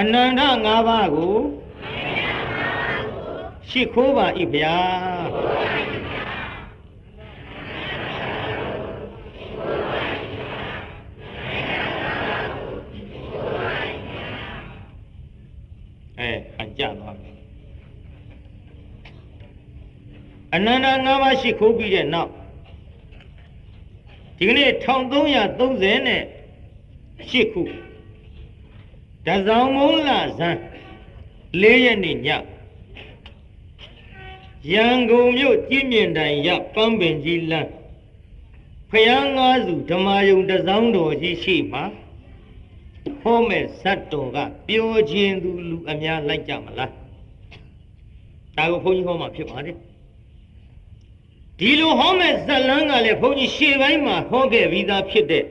အနန္တ၅ပါးကိုရှိခိုးပါ၏ဗျာအဲအကြသွားပြီအနန္တ၅ပါးရှိခိုးပြီးတဲ့နောက်ဒီကနေ့1330နဲ့ရှစ်ခု တဇောင်းမုံးလာဇန်၄ရက်နေ့ညရန်ကုန်မြို့ကြည်မြင့်တိုင်ရပန်းပင်ကြီးလမ်းဖယားငါးစုဓမ္မယုံတဇောင်းတော်ကြီးရှိမှာဟောမဲ့ဇတ်တော်ကပြောခြင်းသူလူအများလိုက်ကြမလားဒါကိုဘုန်းကြီးဟောမှာဖြစ်ပါတယ်ဒီလိုဟောမဲ့ဇက်လန်းကလည်းဘုန်းကြီးရှေ့ပိုင်းမှာဟောခဲ့ပြီးသားဖြစ်တဲ့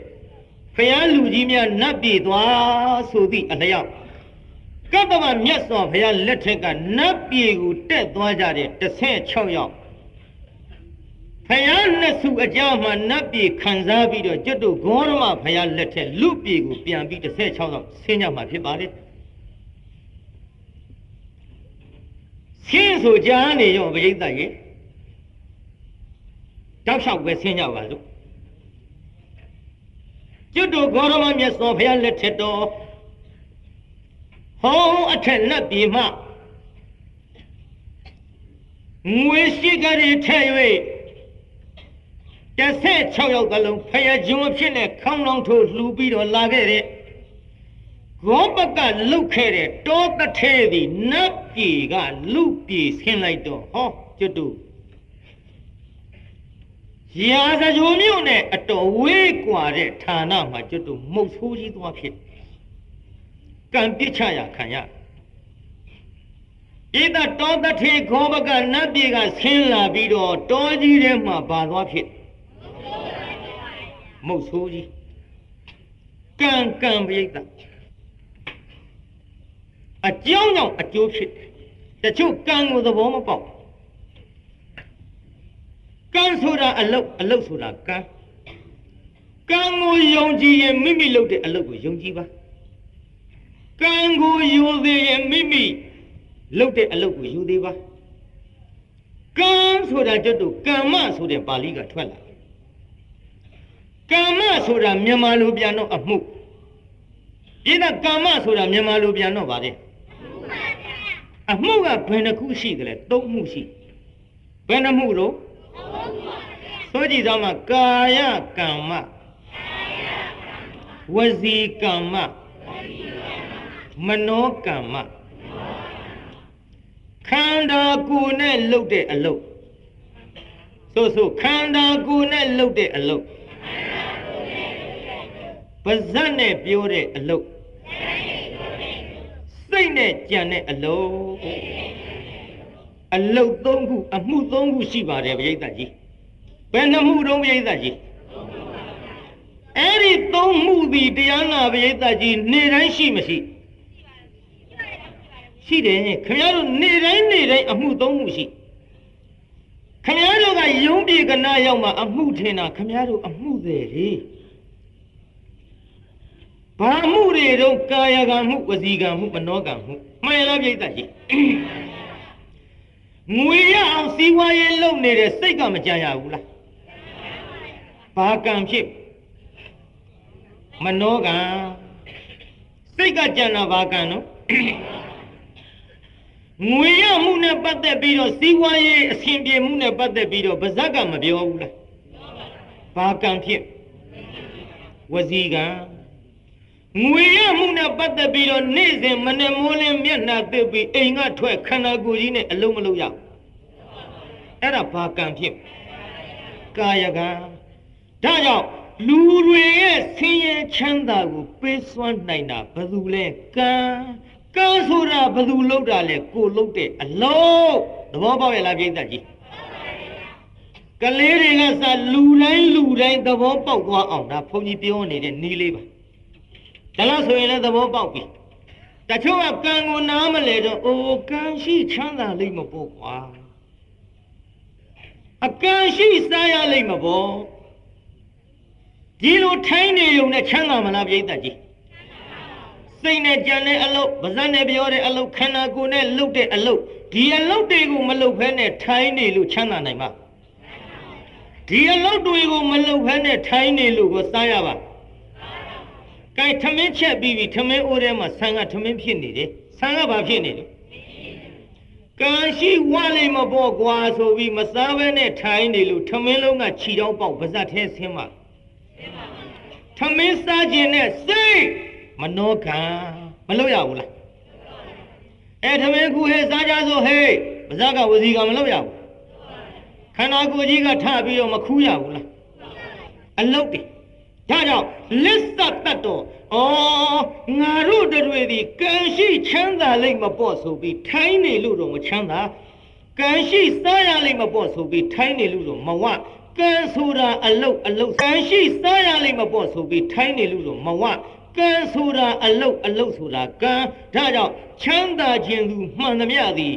ဖယားလူကြီးများနတ်ပြည်သွားဆိုသည့်အလျောက်ကပ္ပမမြတ်စွာဘုရားလက်ထက်ကနတ်ပြည်ကိုတက်သွားကြတဲ့16ယောက်ဖယားနှစ်စုအကြောင်းမှာနတ်ပြည်ခံစားပြီးတော့ကျွတ်တို့ဂေါရမဘုရားလက်ထက်လူပြည်ကိုပြန်ပြီး16ယောက်ဆင်းကြမှာဖြစ်ပါလေဆင်းဆိုကြားနေရောပရိသတ်ရေတောက်လျှောက်ပဲဆင်းကြပါစို့ ကျွတ်တို့ဂေါရမမြတ်စွာဘုရားလက်ထက်တော်ဟောအထက်နတ်ပြည်မှငွေရှိကလေးထည့်၍16ယောက်ကလုံးဖယားဂျုံအဖြစ်နဲ့ခေါင်းလောင်းထိုးလှူပြီးတော့လာခဲ့တဲ့ဂောပကလုတ်ခဲ့တဲ့တောတထဲသည်နတ်ပြည်ကလူပြည်ဆင်းလိုက်တော့ဟောကျွတ်တို့ ရာဇဂိုမြို့နဲ့အတော်ဝေးกว่าတဲ့ဌာနမှာကျွတ်တို့မုတ်ဆိုးကြီးသွားဖြစ်ကံပြစ်ချရခံရဣဒတောတထေခောဘကနတ်ပြည်ကဆင်းလာပြီးတော့တောကြီးထဲမှာပါသွားဖြစ်မုတ်ဆိုးကြီးကံကံပိဋကအကြောင်းကြောင့်အကျိုးဖြစ်တချို့ကံကိုသဘောမပေါက် ကံဆိုတာအလုတ်အလုတ်ဆိုတာကံကံကိုယုံကြည်ရင်မိမိလုပ်တဲ့အလုပ်ကိုယုံကြည်ပါကံကိုယူသေးရင်မိမိလုပ်တဲ့အလုပ်ကိုယူသေးပါကံဆိုတာကျွတ်တို့ကမ္မဆိုတဲ့ပါဠိကထွက်လာကမ္မဆိုတာမြန်မာလိုပြန်တော့အမှုပြည့်တဲ့ကမ္မဆိုတာမြန်မာလိုပြန်တော့ဗါတဲ့အမှုကဘယ်နှခုရှိတယ်လဲသုံးမှုရှိဘယ်နှမှုတော့ ဆိုကြည့်သားမှာကာယကမ္မဝစီကမ္မမနောကမ္မခန္ဓာကိုယ်နဲ့လှုပ်တဲ့အလုပ်ဆိုဆိုခန္ဓာကိုယ်နဲ့လှုပ်တဲ့အလုပ်ပါဇက်နဲ့ပြောတဲ့အလုပ်စိတ်နဲ့ကြံတဲ့အလုပ် အလုတ်သုံးခုအမှုသုံးခုရှိပါတယ်ဗျိဿကြီးဘယ်နှမှုတုံးဗျိဿကြီးအဲ့ဒီသုံးမှုဒီတရားနာဗျိဿကြီးနေတိုင်းရှိမရှိရှိတယ်ခင်ဗျားတို့နေတိုင်းနေတိုင်းအမှုသုံးမှုရှိခင်ဗျားတို့ကယုံပြေကနာရောက်မှအမှုထင်တာခင်ဗျားတို့အမှုတွေလေဘာမှုတွေတော့ကာယကံမှုဝစီကံမှုမနောကံမှုမှန်လားပြိတ္တကြီး ငွေရအောင်စီးပွားရေးလုပ်နေတဲ့စိတ်ကမကြံရဘူးလားဘာကံဖြစ်မနောကံစိတ်ကကြံတာဘာကံနော်ငွေရမှုနဲ့ပတ်သက်ပြီးတော့စီးပွားရေးအဆင်ပြေမှုနဲ့ပတ်သက်ပြီးတော့ဗဇက်ကမပြောဘူးလားဘာကံဖြစ်ဝစီကံငွေရမှုနဲ့ပတ်သက်ပြီးတော့နေ့စဉ်မနေ့မိုးလင်းမျက်နှာသစ်ပြီးအိမ်ကထွက်ခန္ဓာကိုယ်ကြီးနဲ့အလုံးမလုံးရ အဲ့ဒါဘာကံဖြစ်ကာယကံဒါကြောင့်လူတွေရဲ့ဆင်းရဲချမ်းသာကိုပေးစွမ်းနိုင်တာဘယ်သူလဲကံကံဆိုတာဘယ်သူလုပ်တာလဲကိုလုပ်တဲ့အလုံးသဘောပေါက်ရဲ့လားပြိဿကြီးကလေးတွေကစလူတိုင်းလူတိုင်းသဘောပေါက်သွားအောင်ဒါဘုန်းကြီးပြောနေတဲ့နီးလေးပါဒါလို့ဆိုရင်လည်းသဘောပေါက်ပြီတချို့ကကံကိုနားမလဲတော့အိုကံရှိချမ်းသာလိမ့်မပေါ့ကွာ အကံရှိစားရလိမ့်မပေါ့ဒီလိုထိုင်းနေုံနဲ့ချမ်းသာမလားပြိဿကြီးစစိတ်နဲ့ကြံတဲ့အလုပ်ပါဇက်နဲ့ပြောတဲ့အလုပ်ခန္ဓာကိုယ်နဲ့လုပ်တဲ့အလုပ်ဒီအလုပ်တွေကိုမလုပ်ဘဲနဲ့ထိုင်းနေလို့ချမ်းသာနိုင်မှာဒီအလုပ်တွေကိုမလုပ်ဘဲနဲ့ထိုင်းနေလို့ကိုစားရပါကဲထမင်းချက်ပြီးပြီထမင်းအိုးထဲမှာဆန်ကထမင်းဖြစ်နေတယ်ဆန်ကဘာဖြစ်နေလဲ ကံရှိဝါလိမ့်မပေါ်ကွာဆိုပြီးမစားဘဲနဲ့ထိုင်းနေလို့ထမင်းလုံးကခြီတောင်းပေါက်ပါဇက်ထဲဆင်းမှာထမင်းစားခြင်းနဲ့စိတ်မနှောခံမလုပ်ရဘူးလားအဲထမင်းခုဟဲ့စားကြဆိုဟဲ့ပါဇက်ကဝစီကမလုပ်ရဘူးခန္ဓာကိုယ်ကြီးကထပြီးတော့မခူးရဘူးလားအလုတ်တယ် ဒါကြောင့်လစ္ဆတတ်တော်ဩငါတို့တွေဒီကံရှိချမ်းသာလိမ့်မပေါ့ဆိုပြီးထိုင်းနေလို့တော့မချမ်းသာကံရှိစားရလိမ့်မပေါ့ဆိုပြီးထိုင်းနေလို့တော့မဝကံဆိုတာအလုတ်အလုတ်ကံရှိစားရလိမ့်မပေါ့ဆိုပြီးထိုင်းနေလို့တော့မဝကံဆိုတာအလုတ်အလုတ်ဆိုတာကံဒါကြောင့်ချမ်းသာခြင်းသူမှန်သမျှသည်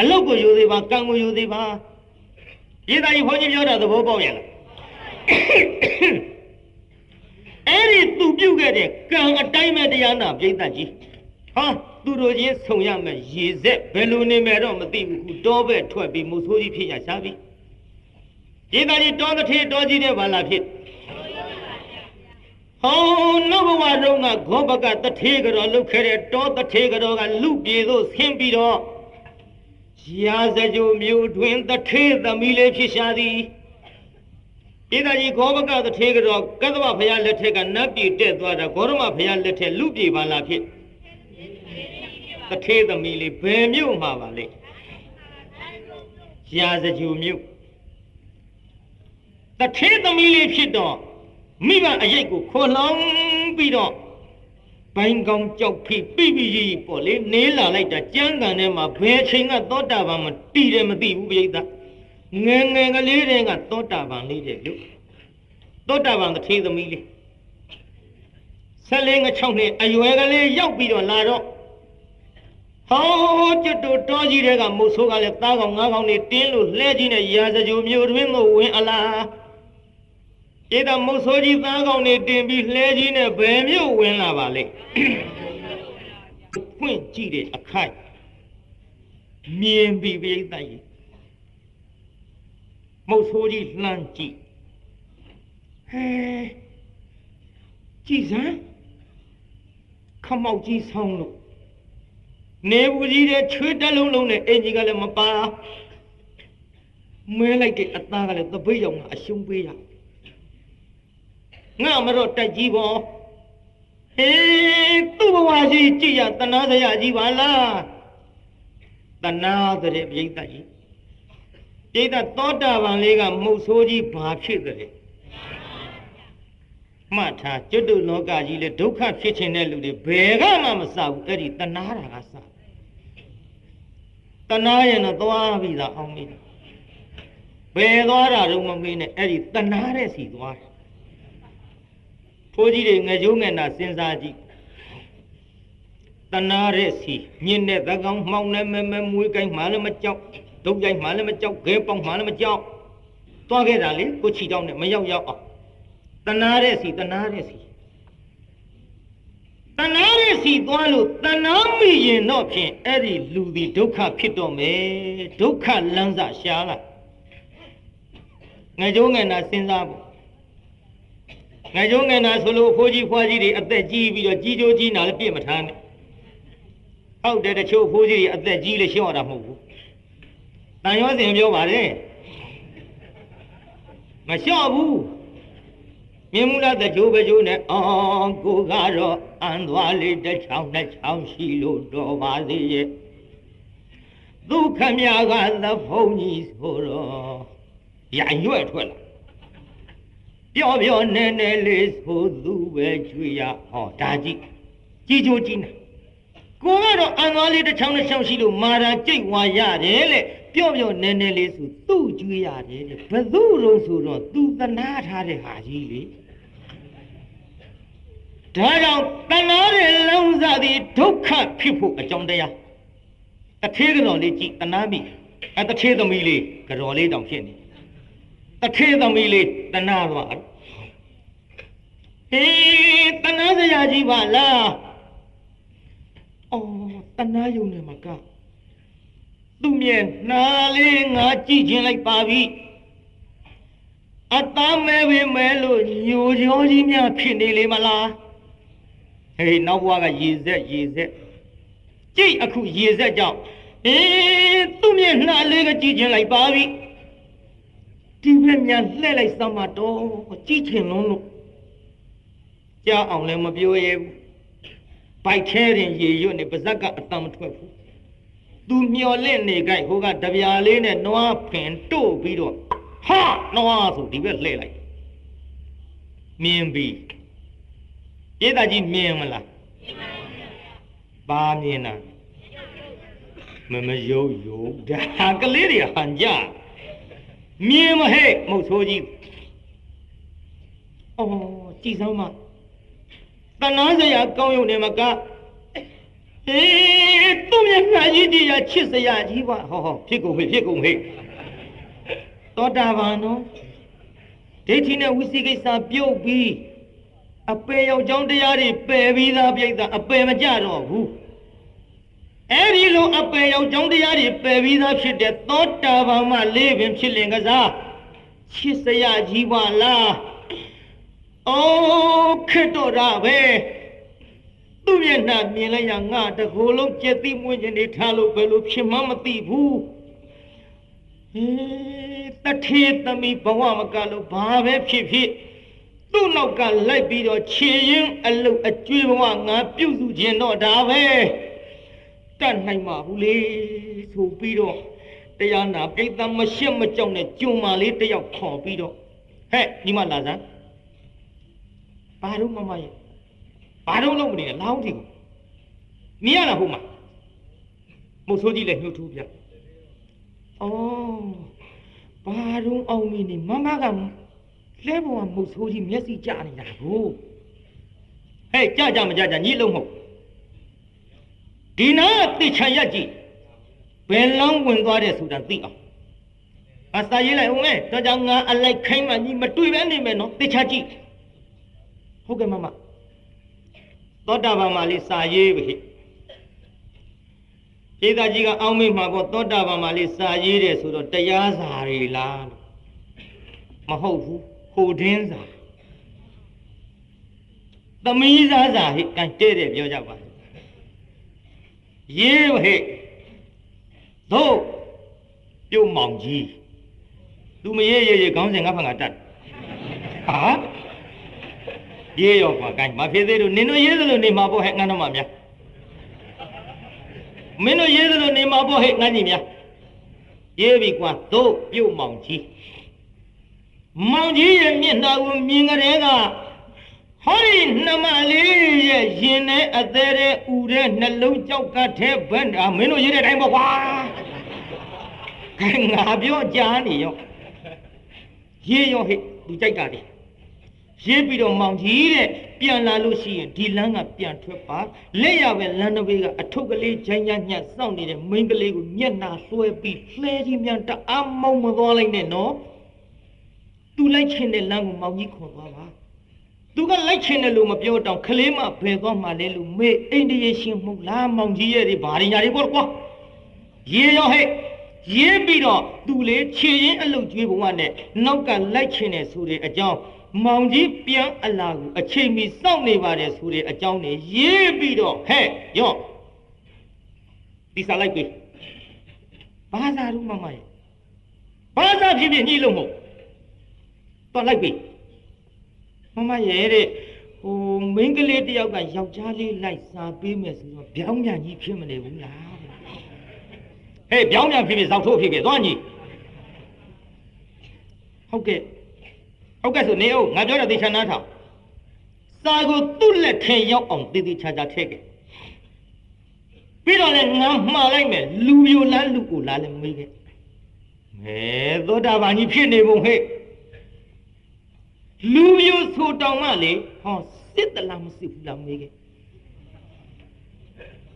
အလုတ်ကိုယူသေးပါကံကိုယူသေးပါရေးသားကြီးဘုန်းကြီးပြောတာသဘောပေါက်ရဲ့လား အဲ့ဒီသူပြုတ်ခဲ့တဲ့ကံအတိုင်းမဲ့တရားနာပြိဿကြီးဟာသူတို့ချင်းဆုံရမယ်ရေဆက်ဘယ်လိုနေမယ်တော့မသိဘူးခုတောပဲထွက်ပြီးမုတ်ဆိုးကြီးဖြစ်ရရှားပြီပြိဿကြီးတောတစ်ထေတောကြီးတဲ့ဘာလာဖြစ်ဟောနဘဝတုန်းကဂောဘကတထေကတော်လုတ်ခဲ့တဲ့တောတထေကတော်ကလူပြေသို့ဆင်းပြီးတော့ရာဇကြိုမျိုးတွင်တထေသမီးလေးဖြစ်ရှာသည် ဣဒကြီးဂောဘကတထေကတော်ကသဗဘုရားလက်ထက်ကနတ်ပြည်တက်သွားတာဂေါရမဘုရားလက်ထက်လူပြေပါလာဖြစ်တထေသမီးလေးဘယ်မြို့မှာပါလဲရာဇကြိုမျိုးတထေသမီးလေးဖြစ်တော့မိဘအရေးကိုခေါ်လောင်းပြီးတော့ဘိုင်းကောင်းကြောက်ဖိပြပြကြီးပေါ့လေနေလာလိုက်တာကြမ်းကန်ထဲမှာဘယ်ချိန်ကသောတာပန်မတည်တယ်မသိဘူးပြိဿ ငယ်ငယ်ကလေးတွေကသောတာပန်လေးတဲ့လို့သောတာပန်တစ်ထေသမီးလေးဆက်လေးငချောင်းနဲ့အရွယ်ကလေးရောက်ပြီးတော့လာတော့ဟောကျွတ်တို့တောကြီးတွေကမုတ်ဆိုးကလည်းသားကောင်ငါးကောင်နေတင်းလို့လှဲကြီးနဲ့ရာဇကြိုမျိုးတွင်သို့ဝင်အလားဧတမုတ်ဆိုးကြီးသားကောင်နေတင်ပြီးလှဲကြီးနဲ့ဘယ်မြို့ဝင်လာပါလဲဖွင့်ကြည့်တဲ့အခိုက်မြင်ပြီးပြိဿကြီး မုတ်ဆိုးကြီးလှမ်းကြည့်ဟဲကြည်စမ်းခမောက်ကြီးဆောင်းလို့နေဘူးကြီးတဲ့ချွေးတက်လုံးလုံးနဲ့အင်ကြီးကလည်းမပါမဲလိုက်တဲ့အသားကလည်းသပိတ်ရောင်ကအရှုံးပေးရငါမတော့တက်ကြီးပေါ်ဟေးသူ့ဘဝကြီးကြည်ရတနာစရာကြီးပါလားတနာတဲ့ပြိတ္တကြီး ပြိတ္တသောတာပန်လေးကမုတ်ဆိုးကြီးဘာဖြစ်တယ်မှတ်ထားကျွတ်တုလောကကြီးလေဒုက္ခဖြစ်ခြင်းတဲ့လူတွေဘယ်ကမှမစဘူးအဲ့ဒီတနာတာကစတနာရင်တော့သွားပြီလားအောင်ပြီဘယ်သွားတာတော့မမေးနဲ့အဲ့ဒီတနာတဲ့စီသွားတယ်ဖိုးကြီးတွေငကြိုးငနာစဉ်းစားကြည့်တနာတဲ့စီညင်းတဲ့သကောင်မှောင်နဲ့မဲမဲမွေးကိုင်းမှလည်းမကြောက် ဒုတ်ကြိုက်မှလည်းမကြောက်ခဲပေါက်မှလည်းမကြောက်သွားခဲ့တာလေကိုချီတောင်းနဲ့မရောက်ရောက်အောင်တနာတဲ့စီတနာတဲ့စီတနာတဲ့စီသွားလို့တနာမိရင်တော့ဖြင့်အဲ့ဒီလူဒီဒုက္ခဖြစ်တော့မယ်ဒုက္ခလမ်းစာရှားလာငကြိုးငနာစဉ်းစားဖို့ငကြိုးငနာဆိုလို့ဖိုးကြီးဖွားကြီးတွေအသက်ကြီးပြီးတော့ကြီးကျိုးကြီးနာလည်းပြည့်မထားနဲ့ဟုတ်တယ်တချို့ဖိုးကြီးတွေအသက်ကြီးလေရှင်းရတာမဟုတ်ဘူး တန်ရောစင်ပြောပါတယ်မလျှော့ဘူးမြင်မူလားတကြိုးပကြိုးနဲ့အော်ကိုကတော့အန်သွားလေးတစ်ချောင်းတစ်ချောင်းရှိလို့တော်ပါသေးရဲ့ဒုက္ခမြာကသဖုံကြီးဆိုတော့ရိုင်ရွက်ထွက်လာပြောပြောနဲနဲလေးဆိုသူပဲကျွေရဟောဒါကြည့်ကြည်ချိုးကြည့်နေကိုကတော့အန်သွားလေးတစ်ချောင်းတစ်ချောင်းရှိလို့မာရာကြိတ်ဝါရတယ်လေ ပြော့ပြော့နဲနဲလေးဆိုသူ့ကျွေးရတယ်တဲ့ဘသူလုံးဆိုတော့သူသနာထားတဲ့ဟာကြီးလေဒါကြောင့်တဏှာရဲ့လုံးစားသည်ဒုက္ခဖြစ်ဖို့အကြောင်းတရားတထေးကတော်လေးကြည်တဏှာမိအတထေးသမီးလေးကတော်လေးတောင်ဖြစ်နေတထေးသမီးလေးတဏှာသွားဟေးတဏှာစရကြီးပါလားအော်တနာယုံနေမှာက သူ့မြေနာလေးငါကြည့်ချင်းလိုက်ပါပြီအသားမဲပဲမဲလို့ညိုကြောကြီးများဖြစ်နေလေမလားဟေးနောက်ဘဝကရေဆက်ရေဆက်ကြည့်အခုရေဆက်ကြောင့်အေးသူ့မျက်နှာလေးကကြည့်ချင်းလိုက်ပါပြီဒီဘက်မြန်လှဲ့လိုက်စမ်းမတော့ကြည့်ချင်လုံးလို့ကြားအောင်လည်းမပြောရဘူးဘိုက်ထဲရင်ရေရွတ်နေပါဇက်ကအတမ်းမထွက်ဘူး သူမျော်လင့်နေကြဟိုကတပြာလေးနဲ့နွားဖင်တို့ပြီးတော့ဟာနွားဆိုဒီဘက်လှဲ့လိုက်မြင်ပြီဧတာကြီးမြင်မလားဘာမြင်တာမမယုံယုံဒါကလေးတွေဟန်ကြမြင်မဟဲ့မဟုတ်ဆိုးကြီးအော်ကြည်စမ်းမတနာစရာကောင်းရုံနဲ့မကဟေး သူ့မျက်နှာကြီးကြီးရချစ်စရာကြီးပါဟောဟောဖြစ်ကုန်ပြီဖြစ်ကုန်ပြီသောတာပန်နော်ဒိဋ္ဌိနဲ့ဝိသိကိစ္စပြုတ်ပြီးအပေရောက်ကြောင်းတရားတွေပယ်ပြီးသားပြိတ္တာအပေမကြတော့ဘူးအဲ့ဒီလိုအပေရောက်ကြောင်းတရားတွေပယ်ပြီးသားဖြစ်တဲ့သောတာပန်မှလေးပင်ဖြစ်လင်ကစားချစ်စရာကြီးပါလားအော်ခက်တော့တာပဲ သူ့မျက်နှာမြင်လိုက်ရငါတကိုယ်လုံးကြက်တိမွင်းခြင်းတွေထားလို့ဘယ်လိုဖြစ်မှမသိဘူးဟေးတထေသမီးဘဝမကလို့ဘာပဲဖြစ်ဖြစ်သူ့နောက်ကလိုက်ပြီးတော့ခြေရင်အလုတ်အကျွေးဘဝငါပြုတ်စုခြင်းတော့ဒါပဲတတ်နိုင်မှာဘူးလေဆိုပြီးတော့တရားနာပြိတ္တမရှက်မကြောက်နဲ့ကြုံမာလေးတယောက်ခေါ်ပြီးတော့ဟဲ့ညီမလာစမ်းဘာလို့မမရဲ့ ဘာလို့လုံးမနေလဲလောင်းတီကိုမြင်ရလားဟုတ်မှာမုတ်ဆိုးကြီးလည်းညှို့ထူးပြဩဘာတော့အောင်မင်းနေမမကလဲဘဝမုတ်ဆိုးကြီးမျက်စိကျနေတာကိုဟဲ့ကြကြမကြကြညှိလုံးမဟုတ်ဒီနာတိချာရက်ကြည့်ဘယ်လောင်းဝင်သွားတယ်ဆိုတာသိအောင်အစာရေးလိုက်ဦးမယ်တော့ကြောင့်ငါအလိုက်ခိုင်းမှညီမတွေ့ပဲနေမယ်နော်တိချာကြည့်ဟုတ်ကဲ့မမ သောတာပန်မှာလေးစာရေးပြီခြေသားကြီးကအောင်းမိမှာပေါ့သောတာပန်မှာလေးစာရေးတယ်ဆိုတော့တရားစာတွေလားမဟုတ်ဘူးဟိုတင်းစာသမီးစားစာဟိကန်တဲ့တယ်ပြောကြပါရေးဟဲ့သို့ပြုတ်မောင်ကြီးသူမရေးရေးရေးခေါင်းစဉ်ငါဖန်ကတတ်ဟာ ရေးရောကွာကိုင်းမဖြစ်သေးလို့နင်တို့ရေးသလိုနေမှာပေါ့ဟဲ့ငါတော့မှများမင်းတို့ရေးသလိုနေမှာပေါ့ဟဲ့ငါကြီးများရေးပြီကွာသို့ပြုတ်မောင်ကြီးမောင်ကြီးရဲ့မျက်နှာကိုမြင်ကြတဲ့ကဟောဒီနှမလေးရဲ့ရင်နဲ့အသေးတဲ့ဥတဲ့နှလုံးကြောက်ကတဲ့ဘက်အာမင်းတို့ရေးတဲ့အတိုင်းပေါ့ကွာခိုင်ငါပြောကြားနေရောရေးရောဟဲ့ဒီကြိုက်တာလေ ရေးပြီးတော့မောင်ကြီးတဲ့ပြန်လာလို့ရှိရင်ဒီလမ်းကပြန်ထွက်ပါလက်ရပဲလမ်းတစ်ဘေးကအထုပ်ကလေးဂျိုင်းညညစောင့်နေတဲ့မိန်းကလေးကိုမျက်နှာဆွဲပြီးလှဲကြီးမြန်တအားမောင်းမသွားလိုက်နဲ့နော်သူလိုက်ချင်တဲ့လမ်းကိုမောင်ကြီးခေါ်သွားပါသူကလိုက်ချင်တယ်လို့မပြောတော့ခလေးမဘယ်သွားမှလဲလို့မေးအိန္ဒိယရှင်မဟုတ်လားမောင်ကြီးရဲ့ဒီဘာရညာတွေပေါ့ကွာရေရောဟဲ့ရေးပြီးတော့သူလေခြေရင်းအလုတ်ကျွေးဘဝနဲ့နောက်ကလိုက်ချင်တယ်ဆိုတဲ့အကြောင်း မောင်ကြီးပြန်အလာကိုအချိန်မီစောင့်နေပါတယ်ဆိုတဲ့အကြောင်းနဲ့ရေးပြီးတော့ဟဲ့ရော့ဒီစားလိုက်ပြီဘာသာရူမမရဲ့ဘာသာဖြစ်ဖြစ်ညှိလို့မဟုတ်တော့လိုက်ပြီမမရဲ့တဲ့ဟိုမိန်းကလေးတယောက်ကယောက်ျားလေးလိုက်စားပေးမယ်ဆိုတော့ဗျောင်းမြန်ကြီးဖြစ်မနေဘူးလားဟဲ့ဗျောင်းမြန်ဖြစ်ဖြစ်ဇောက်ထိုးဖြစ်ဖြစ်သွားညီဟုတ်ကဲ့ ဟုတ်ကဲ့ဆိုနေအောင်ငါပြောတဲ့သေချာနားထောင်စာကိုသူ့လက်ထဲရောက်အောင်သေသေးချာချာထည့်ခဲ့ပြီးတော့လည်းငါမှားလိုက်မယ်လူပြိုလားလူကိုလားလည်းမေးခဲ့မဲသောတာပန်ကြီးဖြစ်နေပုံဟဲ့လူပြိုဆိုတောင်မှလေဟောစစ်တလားမစစ်ဘူးလားမေးခဲ့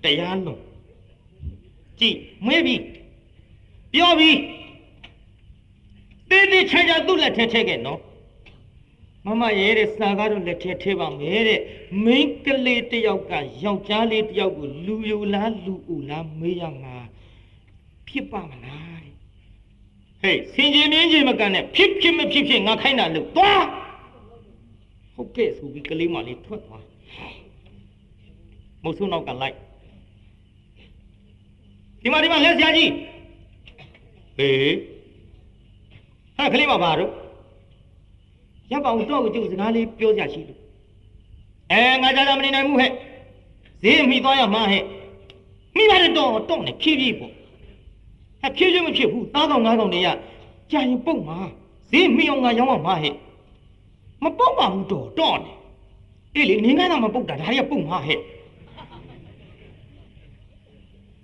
တရားလုံးကြည့်မွေးပြီပြောပြီသေသေးချာချာသူ့လက်ထဲထည့်ခဲ့နော် မမရဲ့တဲ့စာကတော့လက်ထဲထဲပါမယ်တဲ့မိန်းကလေးတယောက်ကယောက်ျားလေးတယောက်ကိုလူယူလားလူဥလားမေးရမှာဖြစ်ပါမလားတဲ့ဟေးစင်ကြီးမြင်းကြီးမကန်နဲ့ဖြစ်ဖြစ်မဖြစ်ဖြစ်ငါခိုင်းတာလို့သွားဟုတ်ကဲ့ဆိုပြီးကလေးမလေးထွက်သွားမုတ်ဆုနောက်ကလိုက်ဒီမှာဒီမှာလက်ဆရာကြီးဟေးဟာကလေးမပါတော့ ရပ်ပါအောင်တော့ကိုကျုပ်စကားလေးပြောကြရှိလို့အဲငါကြတာမနေနိုင်ဘူးဟဲ့ဈေးမိသွားရမှာဟဲ့မိပါတယ်တော့တော့နဲ့ဖြည်းဖြည်းပေါ့ဟဲ့ဖြည်းဖြည်းမဖြစ်ဘူးသားကောင်ငါးကောင်တွေကကြာရင်ပုတ်မှာဈေးမိအောင်ငါရောင်းအောင်မှာဟဲ့မပုတ်ပါဘူးတော့တော့နဲ့အေးလေနင်းကတော့မပုတ်တာဒါတွေကပုတ်မှာဟဲ့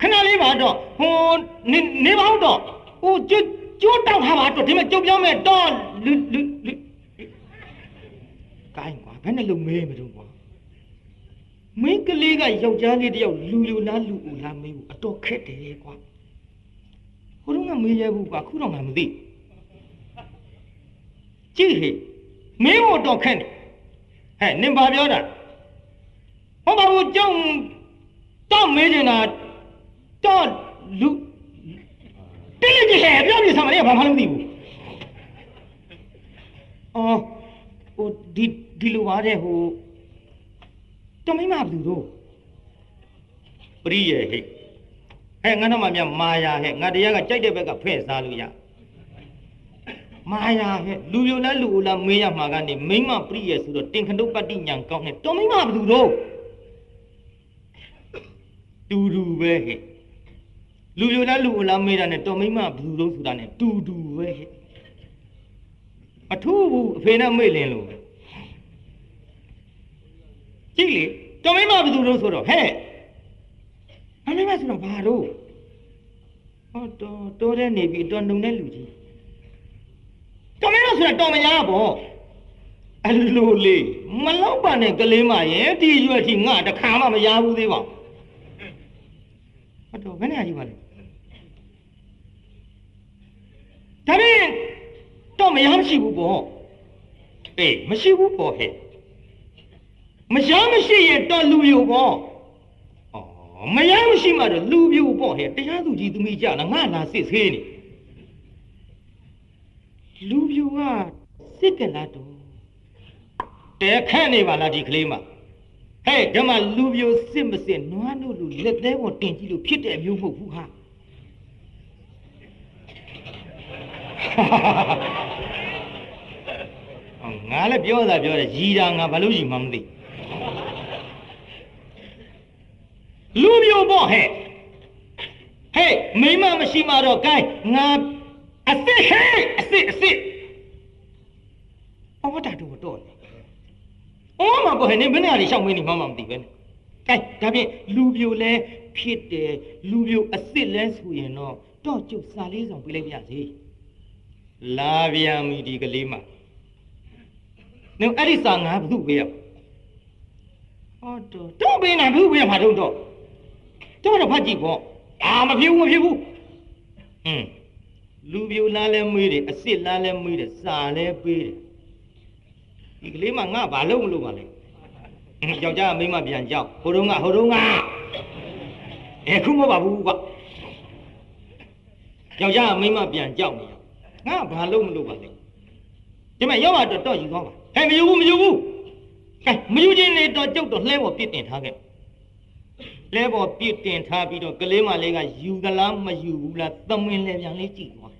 ခဏလေးပါတော့ဟိုနေနေပါဦးတော့ဟိုကျွတ်ကျွတ်တောက်ထားပါတော့ဒီမှာကြုတ်ပြောမယ်တော့လူလူလူ ကိုင်းကွာဘယ်နဲ့လုံမေးမလို့ကွာမင်းကလေးကယောက်ျားလေးတယောက်လူလူလားလူဦးလားမေးဘူးအတော်ခက်တယ်ကွာဟိုတော့ကမေးရဘူးကွာခုတော့ငါမသိကြည့်ဟေ့မင်းမို့တော့ခက်တယ်ဟဲ့နင်ဘာပြောတာဟုတ်ပါဘူးကြောင်းတော့မေးနေတာတော့လူတိလိကြီးဟဲ့ပြောပြစမ်းမလေးဘာမှမသိဘူးအော်ဟိုဒီ ဒီလိုပါတဲ့ဟိုတမိမဘလူတို့ပရိယေဟဲ့ဟဲ့ငါတော့မှမြမာယာဟဲ့ငါတရားကကြိုက်တဲ့ဘက်ကဖဲ့စားလို့ရမာယာဟဲ့လူယုံလားလူဦးလားမေးရမှာကနေမိမပရိယေဆိုတော့တင်ခဏုတ်ပတ္တိညာကောင်းနဲ့တမိမဘလူတို့တူတူပဲဟဲ့လူယိုလားလူအိုလားမေးတာနဲ့တော်မိမဘယ်သူလုံးဆိုတာနဲ့တူတူပဲဟဲ့အထူးဘူးအဖေနဲ့မေ့လင်းလို့ ကြည့်လေတော်မိမဘယ်သူလုံးဆိုတော့ဟဲ့အမေမဆိုတော့ဘာလို့ဟောတော်တော်တဲ့နေပြီတော်နှုံတဲ့လူကြီးတော်မိမဆိုတာတော်မရပေါ့အလိုလေမလောက်ပါနဲ့ကလေးမရဲ့ဒီရွယ်ထိငါတခါမှမရဘူးသေးပါဘူးတော့ဘယ်နဲ့အကြည့်ပါလဲဒါဖြင့်တော့မရမရှိဘူးပေါ့အေးမရှိဘူးပေါ့ဟဲ့ မရမရှိရင်တော့လူပြိုပေါ့ဩမရမရှိမှတော့လူပြိုပေါ့ဟဲ့တရားသူကြီးသမီးကြလားငါလာစစ်ဆေးနေလူပြိုကစစ်ကလားတော့တဲခန့်နေပါလားဒီကလေးမဟဲ့ဓမ္မလူပြိုစစ်မစစ်နွားတို့လူလက်သေးပေါ်တင်ကြည့်လို့ဖြစ်တဲ့မျိုးမဟုတ်ဘူးဟာငါလည်းပြောတာပြောတယ်ရီတာငါဘာလို့ရီမှမသိ လူမျိုးပေါ့ဟဲ့ဟဲ့မိမမရှိမှတော့ကိုင်းငါအစ်စ်ဟဲ့အစ်စ်အစ်စ်ဘာတာတော့တော့လေအော်မပေါ့ဟဲ့နေဘယ်နဲ့အရရှောက်မင်းနေမှမသိပဲနဲ့ကဲဒါဖြင့်လူပြိုလဲဖြစ်တယ်လူပြိုအစ်စ်လဲဆိုရင်တော့တော့ကျုပ်စာလေးဆောင်ပြလိုက်ပါစေလာပြန်ပြီဒီကလေးမနင်အဲ့ဒီစာငါဘုပေးရဟောတော့တော့ပေးနိုင်ဘုပေးရမှာတော့ တော့တော့တော့ဖတ်ကြည့်ပေါ့အာမဖြစ်ဘူးမဖြစ်ဘူးဟွန်းလူပြိုလားလဲမေးတယ်အစ်စ်လားလဲမေးတယ်စာလဲပေးတယ်ဒီကလေးမငါဘာလုပ်မလို့ပါလဲယောက်ျားမိန်းမပြန်ကြောက်ဟိုတုန်းကဟိုတုန်းကအဲခုမဟုတ်ပါဘူးကွယောက်ျားမိန်းမပြန်ကြောက်နေငါဘာလို့မလို့ပါလဲဒီမှာရောက်တော့တော့ယူသွားပါဟဲ့မယူဘူးမယူဘူးကဲမယူခြင်းနဲ့တော့ကျုပ်တော့လှဲပေါ်ပြစ်တင်ထားခဲ့ လဲပေါ်ပြစ်တင်ထားပြီးတော့ကလေးမလေးကယူသလားမယူဘူးလားသမင်လဲပြန်လေးကြည့်သွား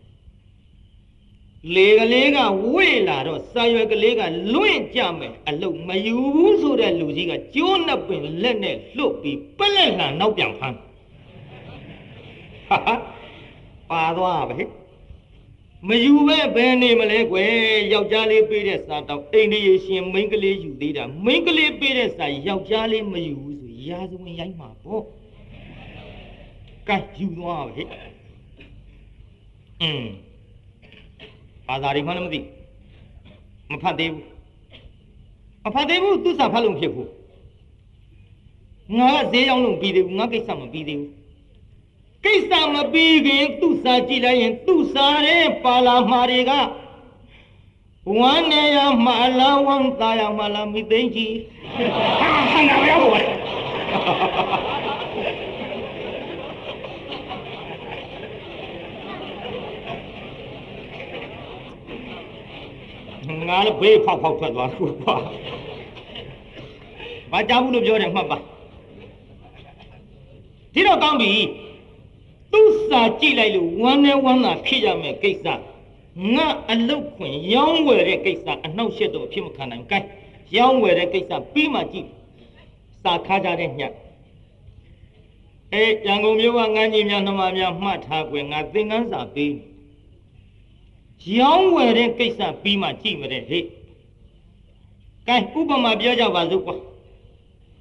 လေကလေးကဝေ့လာတော့စာရွယ်ကလေးကလွင့်ကြမယ်အလုတ်မယူဘူးဆိုတဲ့လူကြီးကကျိုးနှစ်ပင်လက်နဲ့လွတ်ပြီးပလက်လှန်နောက်ပြန်ဖမ်းဟာပါသွားပဲမယူပဲဘယ်နေမလဲကွယ်ယောက်ျားလေးပေးတဲ့စာတော့အိန္ဒိယရှင်မိန်းကလေးယူသေးတာမိန်းကလေးပေးတဲ့စာယောက်ျားလေးမယူဘူးဆို ရာဇဝင်ရိုက်မှာပေါ့ကဲယူသွားပဲอืมဘာသာတွေမှလည်းမသိမဖတ်သေးဘူးမဖတ်သေးဘူးသူစာဖတ်လို့ဖြစ်ဘူးငါကဈေးရောက်လို့ပြီးသေးဘူးငါကိစ္စမပြီးသေးဘူးကိစ္စမပြီးခင်သူ့စာကြည့်လိုက်ရင်သူ့စာတဲ့ပါလာမှာတွေကဝမ်းနေရမှလားဝမ်းသာရမှလားမိသိကြီးဟာဟာငါမရောက်ပါဘူး ငါလည်းဘေးဖောက်ဖောက်ထွက်သွားခုကွာဘာကြောက်ဘူးလို့ပြောတယ်မှတ်ပါဒီတော့ကောင်းပြီသူ့စာကြည့်လိုက်လို့ဝမ်းနဲ့ဝမ်းသာဖြစ်ရမယ်ကိစ္စငါအလုတ်ခွင်ရောင်းဝယ်တဲ့ကိစ္စအနှောက်အယှက်တော့ဖြစ်မခံနိုင်ဘူး gain ရောင်းဝယ်တဲ့ကိစ္စပြီးမှကြည့် စာခါကြတဲ့ညအဲရန်ကုန်မြို့ကငန်းကြီးများနှမများမှတ်ထားကွယ်ငါသင်္ကန်းစာပေးရောင်းဝယ်တဲ့ကိစ္စပြီးမှကြည့်မတဲ့ဟေ့ကဲဥပမာပြောကြပါစို့ကွာ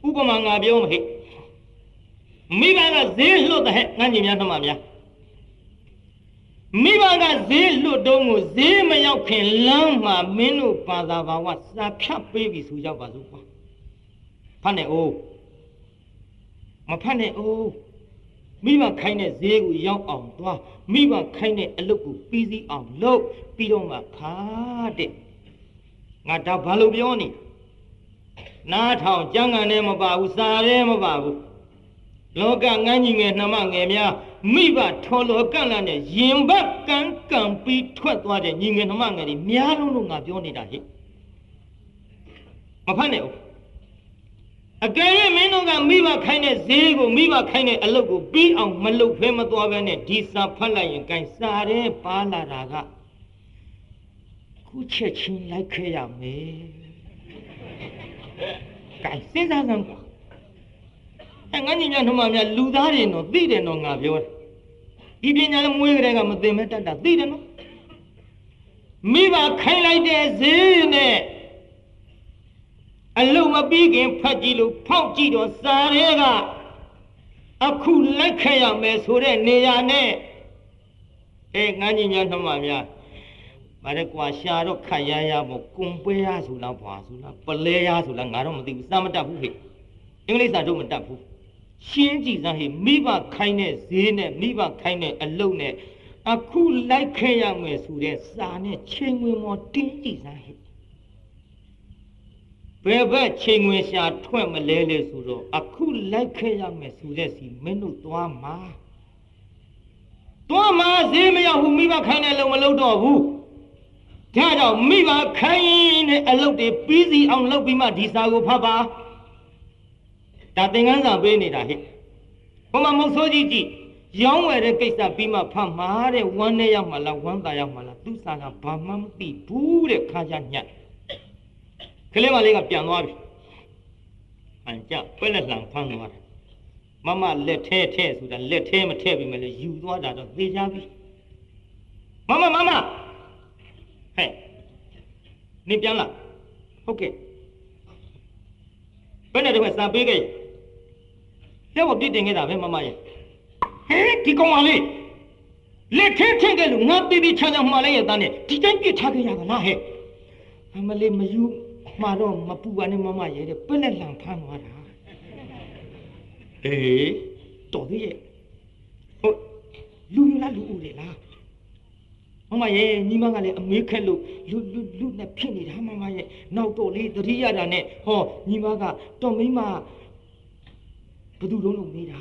ဥပမာငါပြောမဟေ့မိဘကဈေးလွတ်တဲ့ဟဲ့ငန်းကြီးများနှမများမိဘကဈေးလွတ်တော့ကိုဈေးမရောက်ခင်လမ်းမှာမင်းတို့ဘာသာဘာဝစာဖြတ်ပေးပြီဆိုကြပါစို့ကွာ ဖတ်နေအိုးမဖတ်နေအိုးမိဘခိုင်းတဲ့ဈေးကိုရောက်အောင်သွားမိဘခိုင်းတဲ့အလုပ်ကိုပြီးစီးအောင်လုပ်ပြီးတော့မှဖားတဲ့ငါဒါဘာလို့ပြောနေနားထောင်ကြမ်းကန်နဲ့မပါဘူးစာရဲမပါဘူးလောကငန်းကြီးငယ်နှမငယ်များမိဘထော်လောကန့်လာနဲ့ရင်ဘတ်ကန်ကန်ပြီးထွက်သွားတဲ့ညီငယ်နှမငယ်တွေများလုံးလို့ငါပြောနေတာဟဲ့မဖတ်နဲ့ဦး အကယ်၍မင်းတို့ကမိဘခိုင်းတဲ့ဈေးကိုမိဘခိုင်းတဲ့အလုပ်ကိုပြီးအောင်မလုပ်ဖဲမသွားဘဲနဲ့ဒီစာဖတ်လိုက်ရင်ကန်စာရဲပါလာတာကခုချက်ချင်းလိုက်ခဲ့ရမယ်ကန်စဉ်းစားစမ်းကွာအဲငါညီမနှမများလူသားတွေတော့သိတယ်တော့ငါပြောတယ်ဒီပညာလည်းမွေးကြတဲ့ကမသိမဲတတ်တာသိတယ်နော်မိဘခိုင်းလိုက်တဲ့ဈေးနဲ့ အလုံးမပြီးခင်ဖတ်ကြည့်လို့ဖောက်ကြည့်တော့စာရဲကအခုလက်ခဲ့ရမယ်ဆိုတဲ့နေရာနဲ့အဲငန်းကြီးများနှမများမရကွာရှာတော့ခတ်ရရမို့ကွန်ပွဲရဆိုလားဘာဆိုလားပလဲရဆိုလားငါတော့မသိဘူးစာမတတ်ဘူးဟဲ့အင်္ဂလိပ်စာတော့မတတ်ဘူးရှင်းကြည့်စမ်းဟဲ့မိဘခိုင်းတဲ့ဈေးနဲ့မိဘခိုင်းတဲ့အလုပ်နဲ့အခုလိုက်ခဲ့ရမယ်ဆိုတဲ့စာနဲ့ချိန်ဝင်မော်တင်းကြည့်စမ်းဟဲ့ ဘယ်ဘက်ချိန်ဝင်ရှာထွက်မလဲလေဆိုတော့အခုလိုက်ခဲ့ရမယ်ဆိုတဲ့စီမင်းတို့သွားမှာသွားမှာဈေးမရောက်ဘူးမိဘခိုင်းတဲ့လုံမလုပ်တော့ဘူးဒါကြောင့်မိဘခိုင်းတဲ့အလုပ်တွေပြီးစီအောင်လုပ်ပြီးမှဒီစာကိုဖတ်ပါဒါသင်္ကန်းစာပေးနေတာဟဲ့ဘုမမုတ်ဆိုးကြီးကြည့်ရောင်းဝယ်တဲ့ကိစ္စပြီးမှဖတ်မှာတဲ့ဝမ်းနဲ့ရောက်မှလားဝမ်းသာရောက်မှလားသူစာကဘာမှမသိဘူးတဲ့ခါကြညက် ကလေးမလေးကပြန်သွားပြီအန်ကြပဲလက်လှန်ဖမ်းသွားတယ်မမလက်ထဲထဲဆိုတာလက်ထဲမထဲပြီမလဲယူသွားတာတော့သေချာပြီမမမမဟဲ့နေပြန်လာဟုတ်ကဲ့ဘယ်နဲ့တော့စာပေးခဲ့ရဲ့ဘောပြစ်တင်ခဲ့တာပဲမမရဲ့ဟဲ့ဒီကောင်မလေးလက်ထဲထဲခဲ့လို့ငါပြပြချာချာမှားလိုက်ရတဲ့ဒီတိုင်းပြစ်ထားခဲ့ရကလားဟဲ့အမလေးမယူ မှာတော့မပူပါနဲ့မမရဲ့တဲ့ပက်လက်လံဖမ်းသွားတာအေးတော်သေးရဲ့ဟုတ်လူလူလားလူဦးလေလားမမရဲ့ညီမကလည်းအမေးခက်လို့လူလူလူနဲ့ဖြစ်နေတာမမရဲ့နောက်တော့လေးသတိရတာနဲ့ဟောညီမကတော်မိမဘယ်သူလုံးလုံးမေးတာ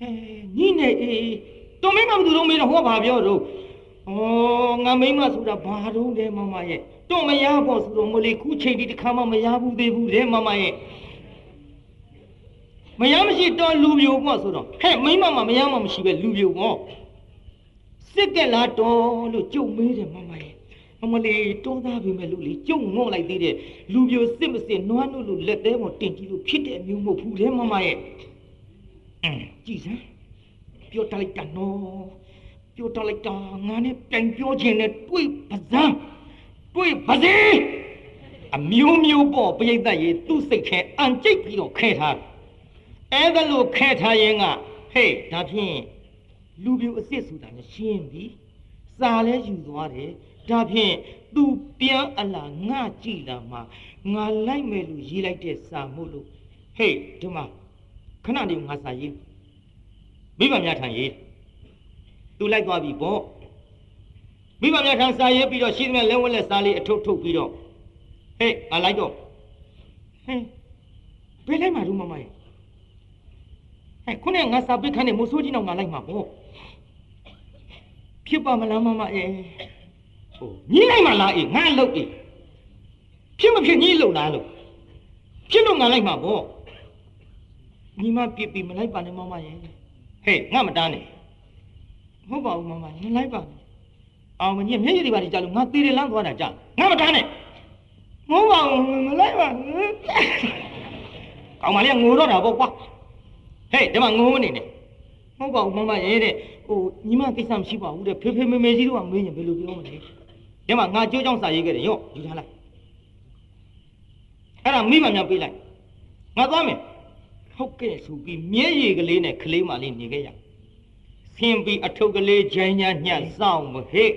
အဲညီနဲ့အေးတော်မိမဘယ်သူလုံးမေးတော့ဟောဘာပြောတော့ဩငါမိမဆိုတာဘာတော့လဲမမရဲ့ တော့မရဖို့ဆိုတော့မလေးခုချိန်ဒီတစ်ခါမှမရဘူးသေးဘူးလေမမရဲ့မရမရှိတော့လူပြိုပေါ့ဆိုတော့ဟဲ့မိမမမရမှမရှိပဲလူပြိုပေါ့စစ်ကလာတော်လို့ကြုံမေးတယ်မမရဲ့မမလေးတွန်းသားပြီမဲ့လူလေးကြုံငေါ့လိုက်သေးတယ်လူပြိုစစ်မစစ်နွားနုလို့လက်သေးပေါ်တင်ကြည့်လို့ဖြစ်တဲ့မျိုးမဟုတ်ဘူးလေမမရဲ့အင်းကြည့်စမ်းပြောတလိုက်တာနော်ပြောတလိုက်တာငါနဲ့ပြန်ပြောခြင်းနဲ့တွေးပဇန်း တွေးပါစေအမျိုးမျိုးပေါ့ပြိဿရေသူ့စိတ်ခဲအန်ကြိတ်ပြီးတော့ခဲထားအဲ့ဒါလို့ခဲထားရင်ကဟေးဒါဖြင့်လူပြိုအစ်စ်ဆိုတာနဲ့ရှင်းပြီစာလဲယူသွားတယ်ဒါဖြင့်သူပြန်အလာငါကြည့်လာမှငါလိုက်မယ်လို့ရေးလိုက်တဲ့စာမို့လို့ဟေးဒီမှာခဏနေငါစာရေးမိဘများထံရေးသူလိုက်သွားပြီပေါ့ မိဘများထံစာရေးပြီးတော့ရှိသမျှလက်ဝက်လက်စားလေးအထုတ်ထုတ်ပြီးတော့ဟေးငါလိုက်တော့ဟင်းဘယ်လိုက်မှာတို့မမရဲ့ဟဲ့ခုနဲ့ငါစာပိတ်ခန်းနဲ့မိုးဆိုးကြီးနောက်ငါလိုက်မှာပေါ့ဖြစ်ပါမလားမမရဲ့ဟိုညီးလိုက်မှာလားအေးငါလုတ်အေးဖြစ်မဖြစ်ညီးလုတ်လားလို့ဖြစ်လို့ငါလိုက်မှာပေါ့ညီမပြစ်ပြီးမလိုက်ပါနဲ့မမရဲ့ဟေးငါမတားနဲ့မဟုတ်ပါဘူးမမမလိုက်ပါနဲ့ အောင်မကြီးမျက်ရည်တွေပါကြလို့ငါသေးတယ်လမ်းသွားတာကြာငါမတားနဲ့မဟုတ်ပါဘူးမလိုက်ပါဘူးကောင်မလေးငိုတော့တာပေါ့ကွာဟေးဒီမှာငိုမနေနဲ့မဟုတ်ပါဘူးမမရဲ့တဲ့ဟိုညီမကိစ္စမရှိပါဘူးတဲ့ဖေဖေမေမေကြီးတို့ကမေးရင်ဘယ်လိုပြောမလဲဒီမှာငါကြိုးကြောင်းစာရေးခဲ့တယ်ရော့ယူထားလိုက်အဲ့ဒါမိမများပေးလိုက်ငါသွားမယ်ဟုတ်ကဲ့ဆိုပြီးမျက်ရည်ကလေးနဲ့ကလေးမလေးနေခဲ့ရဆင်းပြီးအထုပ်ကလေးဂျိုင်းညာညှက်စောင့်မဟဲ့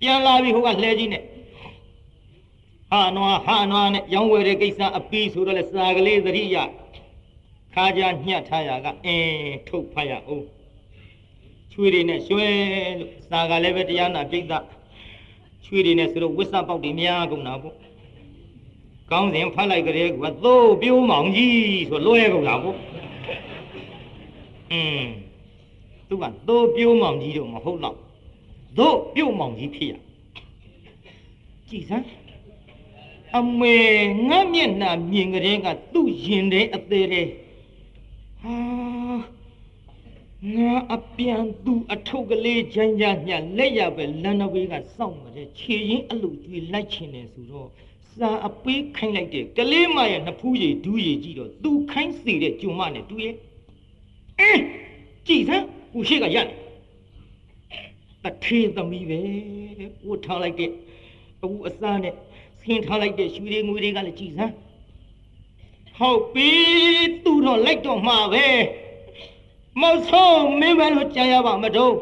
ပြန်လာပြီဟိုကလှဲကြီးနဲ့ဟာနွားဟာနွားနဲ့ရောင်းဝယ်တဲ့ကိစ္စအပီးဆိုတော့လေစာကလေးသတိရခါကြညှက်ထားရကအင်းထုတ်ဖတ်ရအောင်ချွေတွေနဲ့ရွှဲလို့စာကလည်းပဲတရားနာပြိဿချွေတွေနဲ့ဆိုတော့ဝစ်စပေါက်တွေများကုန်တာပေါ့ကောင်းစဉ်ဖတ်လိုက်ကြတဲ့ကသို့ပြိုးမောင်ကြီးဆိုလွဲကုန်တာပေါ့อืมသူကသို့ပြိုးမောင်ကြီးတော့မဟုတ်တော့ သို့ပြုတ်မောင်ကြီးဖြစ်ရကြည်စမ်းအမေငါမျက်နှာမြင်ကြတဲ့ကသူ့ရင်တဲ့အသေးတဲ့ဟာငါအပြန်သူအထုပ်ကလေးဂျိုင်းကြညလက်ရပဲလန်နဝေးကစောင့်မတဲ့ခြေရင်းအလူကျွေးလိုက်ချင်တယ်ဆိုတော့စာအပေးခိုင်းလိုက်တဲ့ကလေးမရဲ့နှစ်ဖူးရည်ဒူးရည်ကြည့်တော့သူခိုင်းစီတဲ့ဂျုံမနဲ့တူရဲ့အင်းကြည်စမ်းကိုရှိကရတယ် တထေးသမီးပဲဝတ်ထားလိုက်တဲ့အဝအစားနဲ့ဆင်းထားလိုက်တဲ့ရွှေတွေငွေတွေကလည်းကြည်စမ်းဟုတ်ပြီသူတော့လိုက်တော့မှာပဲမဆုံးမင်းပဲလို့ကြားရပါမတော့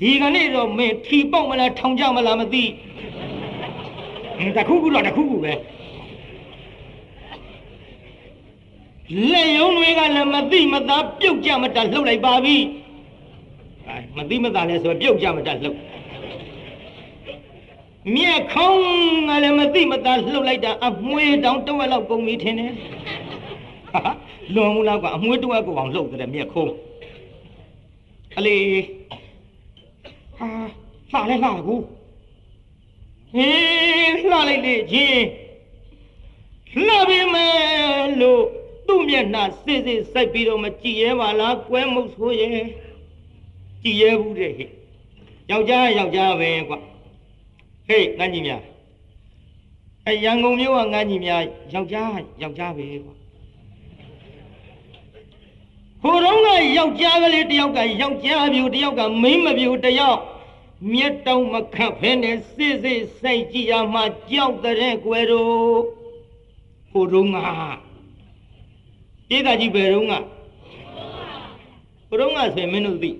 ဒီကနေ့တော့မင်းထီပေါက်မလားထောင်ကြမလားမသိတခုခုတော့တခုခုပဲလက်ယုံတွေကလည်းမသိမသာပြုတ်ကြမတတ်လှုပ်လိုက်ပါပြီအဲ မသိမသာလဲဆိုပြုတ်ကြမတတ်လှုပ်မြက်ခေါင်းကလည်းမသိမသာလှုပ်လိုက်တာအမွှေးတောင်တဝက်လောက်ကုန်ပြီထင်တယ်ဟာလွန်မှုလောက်ကအမွှေးတဝက်ကိုအောင်လှုပ်တယ်မြက်ခုံးအလေဟာလှလဲလှကူဟေးလှလိုက်လေချင်းလှပြီမဲ့လို့သူ့မျက်နှာစစ်စစ်စိုက်ပြီးတော့မကြည်ရဲပါလားကွဲမုတ်ဆိုရဲ့ ကြည်ရဲဘူးတဲ့ဟဲ့ယောက်ျားယောက်ျားပဲကွဟေးငန်းကြီးများအဲရန်ကုန်မြို့ကငန်းကြီးများယောက်ျားယောက်ျားပဲကွဟိုတုန်းကယောက်ျားကလေးတယောက်ကယောက်ျားပြူတယောက်ကမိန်းမပြူတယောက်မြက်တောင်မခတ်ဖဲနဲ့စစ်စစ်စိုက်ကြည့်ရမှကြောက်တဲ့ကွယ်တို့ဟိုတုန်းကပြည်သားကြီးဘယ်တုန်းကဟိုတုန်းကဆိုရင်မင်းတို့သိ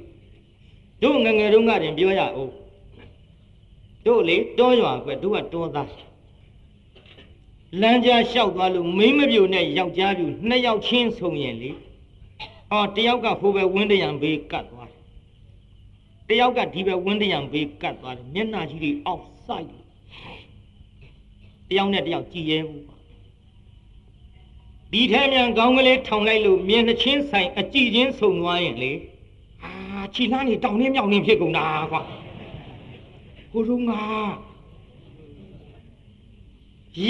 တို့ငငယ်တုန်းကတင်ပြောရအောင်တို့လေတောရွာကွယ်တို့ကတောသားလမ်းကြားလျှောက်သွားလို့မိမပြိုနဲ့ယောက်ျားပြိုနှစ်ယောက်ချင်းဆုံရင်လေဟောတယောက်ကဟိုဘက်ဝင်းတရံဘေးကတ်သွားတယောက်ကဒီဘက်ဝင်းတရံဘေးကတ်သွားတယ်မျက်နှာကြီးတွေအောက်ဆိုင်တယောက်နဲ့တယောက်ကြည်ရဲဘူးဒီထဲမြန်ကောင်းကလေးထောင်လိုက်လို့မြင်နှချင်းဆိုင်အကြည့်ချင်းဆုံသွားရင်လေအာ ခြိလားနေတောင်နေမြောက်နေဖြစ်ကုန်တာကွာဟိုတုန်းက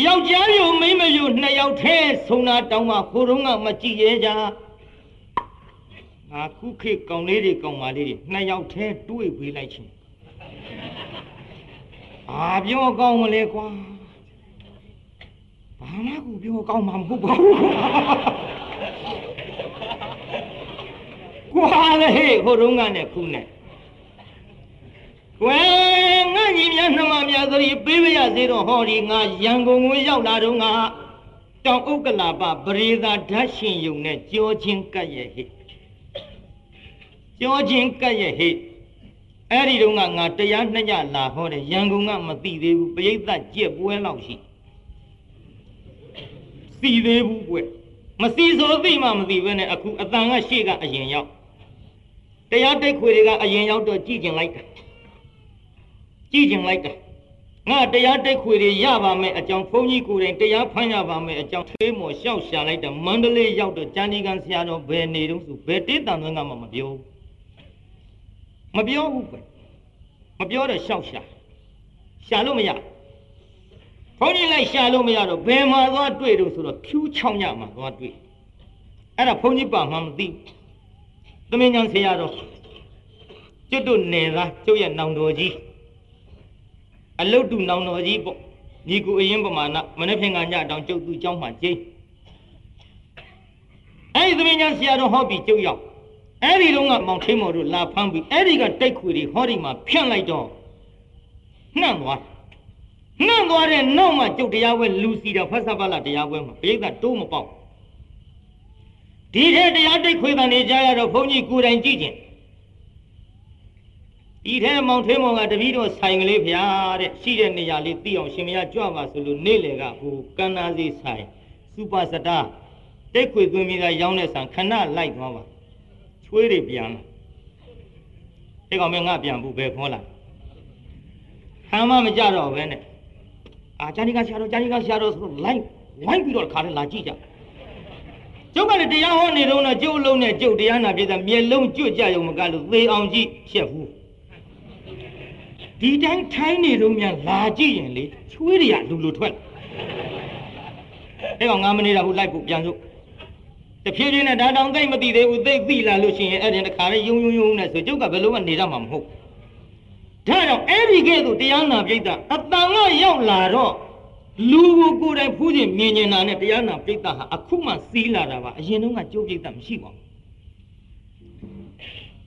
ယောက်ျားမျိုးမိန်းမမျိုးနှစ်ယောက်ထဲဆုံတာတောင်းမှဟိုတုန်းကမကြည့်ရဲကြငါခုခေတ်ကောင်လေးတွေကောင်မလေးတွေနှစ်ယောက်ထဲတွေးပေးလိုက်ချင်းအာပြောကောင်းမလဲကွာဘာမှကိုပြောကောင်းမှာမဟုတ်ပါဘူး ကွာလေဟိုတုန်းကနဲ့ခုနဲ့ကွယ်ငါညီများနှမများသတိပေးပါရစေတော့ဟောဒီငါရန်ကုန်ကိုရောက်လာတော့ငါတောင်ဥက္ကလာပပရိသာဓာတ်ရှင်ယုံနဲ့ကြောချင်းကပ်ရဲ့ဟိကြောချင်းကပ်ရဲ့ဟိအဲ့ဒီတော့ငါငါတရားနှစ်ညလာဟောတယ်ရန်ကုန်ကမသိသေးဘူးပရိသတ်ကြက်ပွဲလောက်ရှိသိသေးဘူးကွမစီဆိုသိမှမသိဘဲနဲ့အခုအတန်ကရှေ့ကအရင်ရောက် တရားတိတ်ခွေတွေကအရင်ရောက်တော့ကြည့်ကျင်လိုက်တာကြည့်ကျင်လိုက်တာငါတရားတိတ်ခွေတွေရပါမယ်အကြောင်းဘုန်းကြီးကိုယ်တိုင်တရားဖမ်းရပါမယ်အကြောင်းသေးမော်လျှောက်ရှာလိုက်တာမန္တလေးရောက်တော့ကျန်ဒီကန်ဆရာတော်ဘယ်နေတော့ဆိုဘယ်တေးတန်သွင်းကမှမပြောမပြောဘူးပဲမပြောတော့လျှောက်ရှာရှာလို့မရဘုန်းကြီးလိုက်ရှာလို့မရတော့ဘယ်မှာသွားတွေ့တော့ဆိုတော့ဖြူးချောင်းညမှာသွားတွေ့အဲ့ဒါဘုန်းကြီးပါမှမသိ သမင်းညာဆရာတော်ကျွတ်တို့နေသားကျုပ်ရဲ့နောင်တော်ကြီးအလုတ်တူနောင်တော်ကြီးပေါ့ညီကူအရင်ပမာဏမနေ့ဖြင့်ကညတောင်ကျုပ်သူเจ้าမှကျိန်းအဲ့ဒီသမင်းညာဆရာတော်ဟောပြီးကျုပ်ရောက်အဲ့ဒီတော့ကမောင်ထိမော်တို့လာဖမ်းပြီးအဲ့ဒီကတိုက်ခွေတွေဟောဒီမှာဖြန့်လိုက်တော့နှံ့သွားနှံ့သွားတဲ့နောက်မှကျုပ်တရားပွဲလူစီတာဖတ်စပါလာတရားပွဲမှာပြိဿတိုးမပေါက် ဒီထဲတရားတိတ်ခွေတန်နေကြရတော့ဘုန်းကြီးကိုယ်တိုင်ကြည့်ခြင်းဒီထဲမောင်ထွေးမောင်ကတပည့်တော်ဆိုင်ကလေးဖျားတဲ့ရှိတဲ့နေရာလေးသိအောင်ရှင်မရကြွပါဆိုလို့နေ့လေကဟိုကန္နာစီဆိုင်စူပါစတာတိတ်ခွေသွင်းပြီးသားရောင်းတဲ့ဆံခဏလိုက်သွားပါချွေးတွေပြန်လာဒီကောင်မင်းငါပြန်ဘူးပဲခေါ်လာဟမ်းမမကြတော့ပဲနဲ့အာဂျာနီကဆရာတော်ဂျာနီကဆရာတော်ဆိုတော့လိုက်ဝိုင်းပြီးတော့ခါနဲ့လာကြည့်ကြ ကျုပ်ကလည်းတရားဟောနေတော့ကျုပ်လုံးနဲ့ကျုပ်တရားနာပြတဲ့မျက်လုံးကျွတ်ကြရုံမကလို့သေအောင်ကြည့်ဖြက်ဘူးဒီတိုင်းထိုင်းနေတော့မြန်လာကြည့်ရင်လေချွေးတွေကလူလူထွက်အဲ့ကောင်9မိနစ်တော့ဟိုလိုက်ဖို့ပြန်စို့တဖြည်းဖြည်းနဲ့ဒါတောင်သိမသိသေးဘူးသိသိလာလို့ရှိရင်အဲ့ဒီတခါလေးယုံယုံယုံနဲ့ဆိုကျုပ်ကဘယ်လိုမှနေရမှာမဟုတ်ဒါကြောင့်အဲ့ဒီကဲ့သို့တရားနာပြိတ္တာအတန်ကရောက်လာတော့ လူကိုကိုယ်တိုင်ဖူးခြင်းမြင်ကျင်တာနဲ့တရားနာပြိတ္တာဟာအခုမှစီးလာတာပါအရင်တုန်းကကြိုးပြိတ္တာမရှိပါဘူး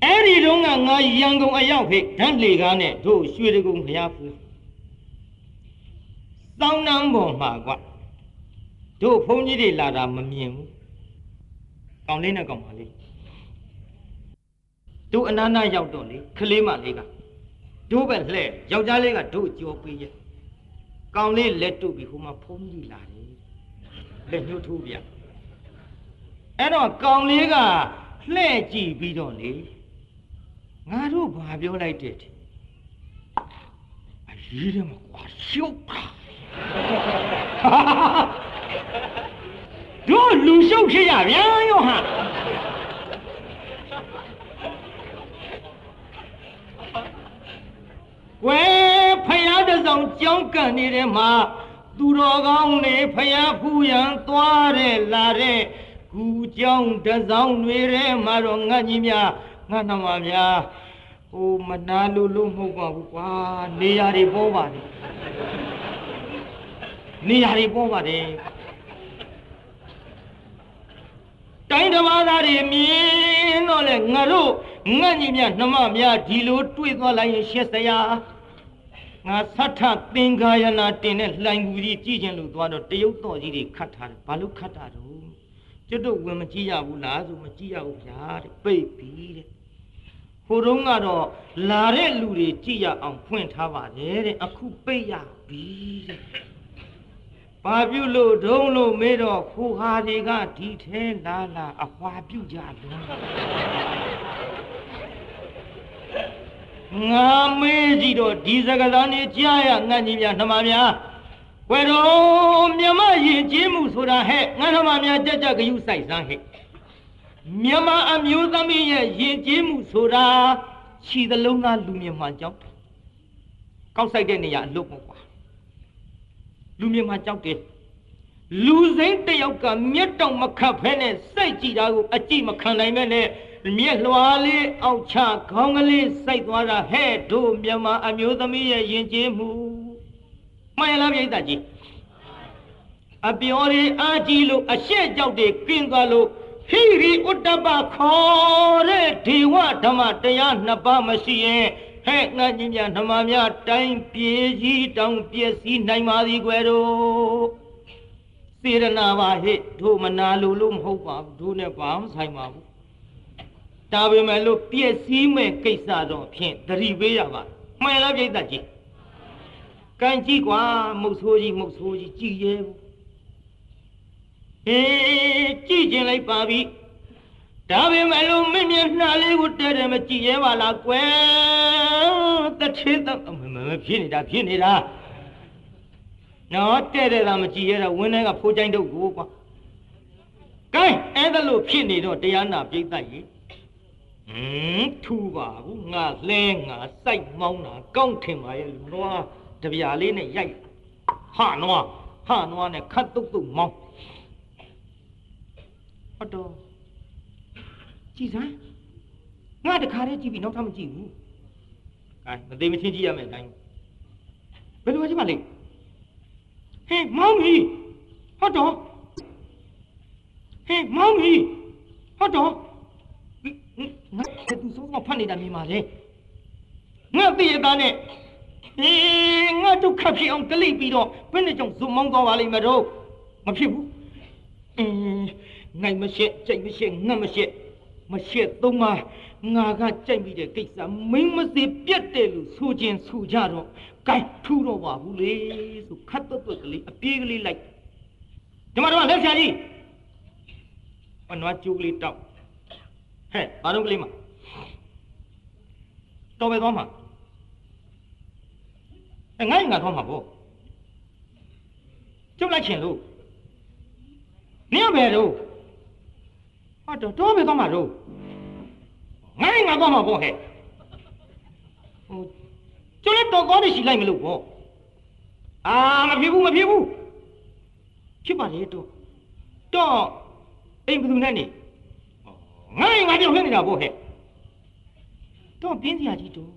အဲ့ဒီတုန်းကငါရန်ကုန်အရောက်ခေဓာတ်လေကားနဲ့တို့ရွှေတကုံဘုရားဖူးတောင်းနှံပေါ်မှာကွတို့ဘုန်းကြီးတွေလာတာမမြင်ဘူးကောင်းလေးနဲ့ကောင်းပါလေးတို့အနာနာရောက်တော့လေခလေးမလေးကတို့ပဲလှဲ့ယောက်ျားလေးကတို့ကြောပေးရဲ့ ကောင်းလေးလက်တုပ်ပြီးဟိုမှာဖုံးကြီးလာတယ်လက်ညှိုးထိုးပြအဲ့တော့ကောင်းလေးကလှဲ့ကြည့်ပြီးတော့လေငါတို့ဘာပြောလိုက်တဲ့ဒီအရေးတယ်မကွာရှုပ်တာတို့လူရှုပ်ဖြစ်ရဗျာယောဟန်ကွယ်ဖယားတ ဆောင်ကြောင်းကန်နေတဲ့မှာသူတော်ကောင်းနေဖယားဖူးရန်သွားတဲ့လာတဲ့ကူကြောင်းတဆောင်တွေထဲမှာတော့ငတ်ကြီးများငတ်နှမများဟိုမနာလို့လို့မဟုတ်ပါဘူးကွာနေရာတွေပေါ်ပါတယ်နေရာတွေပေါ်ပါတယ်တိုင်းဓမ္မသားတွေမြင်တော့လေငါတို့ငတ်ကြီးများနှမများဒီလိုတွေ့သွားလိုက်ရင်ရှက်စရာ ငါသတ္ထသင်္ကာယနာတင်တဲ့လှိုင်ကူကြီးကြည့်ခြင်းလို့သွားတော့တရုတ်တော်ကြီးတွေခတ်ထားတယ်ဘာလို့ခတ်တာတော့ကျွတ်တို့ဝင်မကြည့်ရဘူးလားဆိုမကြည့်ရဘူးဗျာတဲ့ပိတ်ပြီးတဲ့ဟိုတုန်းကတော့လာတဲ့လူတွေကြည့်ရအောင်ဖွင့်ထားပါတယ်တဲ့အခုပိတ်ရပြီတဲ့ဘာပြုလို့ဒုံလို့မေးတော့ခိုဟာတွေကဒီထဲလာလာအဟွာပြုကြလုံး ငါမေးကြည့်တော့ဒီစကားသားနေကြားရငတ်ကြီးများနှမများွယ်တော်မြမရင်ကျေးမှုဆိုတာဟဲ့ငါနှမများကြက်ကြက်ဂယုစိုက်စမ်းဟဲ့မြမအမျိုးသမီးရဲ့ရင်ကျေးမှုဆိုတာခြီသလုံးသားလူမြင်မှကြောက်တယ်ကောက်ဆိုင်တဲ့နေရာအလုပ်ပေါ့ကွာလူမြင်မှကြောက်တယ်လူစိမ့်တယောက်ကမျက်တောင်မခတ်ဖဲနဲ့စိတ်ကြည့်တာကိုအကြည့်မခံနိုင်မဲ့နဲ့ မျက်လွှာလေးအောက်ချခေါင်းကလေးစိုက်သွားတာဟဲ့တို့မြန်မာအမျိုးသမီးရဲ့ယဉ်ကျေးမှုမှန်ရလားပြိတ္တာကြီးအပြော်ရီအာကြီးလို့အရှက်ကြောက်တွေကင်းသွားလို့ဟိရိဥတ္တပခေါ်တဲ့ဒေဝဓမ္မတရားနှစ်ပါးမရှိရင်ဟဲ့ငါကြီးများဓမ္မများတိုင်းပြေကြီးတောင်ပြည့်စည်နိုင်ပါသည်ကွယ်တို့စေရနာပါဟိတို့မနာလို့လို့မဟုတ်ပါဘူးတို့နဲ့ဘာမှဆိုင်ပါဘူး ဒါပေမဲ့လို့ပြည့်စည်မဲ့ကိစ္စတော့ဖြင့်သတိပေးရပါမှန်လားပြိတ္တကြီးကံကြည့်ကွာမုတ်ဆိုးကြီးမုတ်ဆိုးကြီးကြည်ရဲဘူးအေးကြည့်ကျင်လိုက်ပါပြီဒါပေမဲ့လို့မင်းမျက်နှာလေးကိုတဲတယ်မကြည့်ရဲပါလားကွယ်တစ်ချစ်တော့မမဖြစ်နေတာဖြစ်နေတာနော်တဲ့တဲ့တာမကြည့်ရတာဝင်းထဲကဖိုးချိုင်းတော့ကိုကွာကဲအဲ့ဒါလို့ဖြစ်နေတော့တရားနာပြိဿကြီး ဟင်းထူပါဘူးငါလဲငါစိုက်မောင်းတာကောင်းထင်ပါရဲ့နွားတပြာလေးနဲ့ရိုက်ဟာနွားဟာနွားနဲ့ခတ်တုတ်တုတ်မောင်းဟုတ်တော့ကြည်စမ်းငါတခါတည်းကြည့်ပြီးနောက်ထပ်မကြည့်ဘူးကဲမသိမချင်းကြည့်ရမယ်အတိုင်းဘယ်လိုမှကြည့်ပါလိမ့်ဟေးမောင်ကြီးဟုတ်တော့ဟေးမောင်ကြီးဟုတ်တော့ ငါသူဆုံးမဖတ်နေတာမြင်ပါလေငါသိရသားနဲ့အေးငါဒုက္ခဖြစ်အောင်ကလိပ်ပြီးတော့ဘယ်နဲ့ကြောင့်ဇုံမောင်းသွားပါလိမ့်မတော့မဖြစ်ဘူးအင်းနိုင်မရှက်ကြိတ်မရှက်ငတ်မရှက်မရှက်သုံးပါငါကကြိုက်ပြီးတဲ့ကိစ္စမင်းမစေပြတ်တယ်လို့ဆိုခြင်းဆိုကြတော့ကဲထူတော့ပါဘူးလေဆိုခတ်သွက်သွက်ကလေးအပြေးကလေးလိုက်ဒီမှာတော့လက်ဆရာကြီးအနွားကျိုးကလေးတောက် ဟဲ့ဘာလို့ကလေးမတော်ပဲသွားမှာအဲငါ့ငါသွားမှာပေါ့ကျုပ်လိုက်ချင်လို့နင်းပဲတော့ဟာတော့တော်ပဲသွားမှာတော့ငါ့ငါသွားမှာပေါ့ဟဲ့ဟိုကျုပ်လည်းတော်ကောင်းနေရှိလိုက်မလို့ပေါ့အာမဖြစ်ဘူးမဖြစ်ဘူးဖြစ်ပါလေတော့တော့အိမ်ဘယ်သူနဲ့နေ ငါ့ငါပြောင်းနေတာပေါ့ဟဲ့တော့ပြင်းစရာကြီးတော့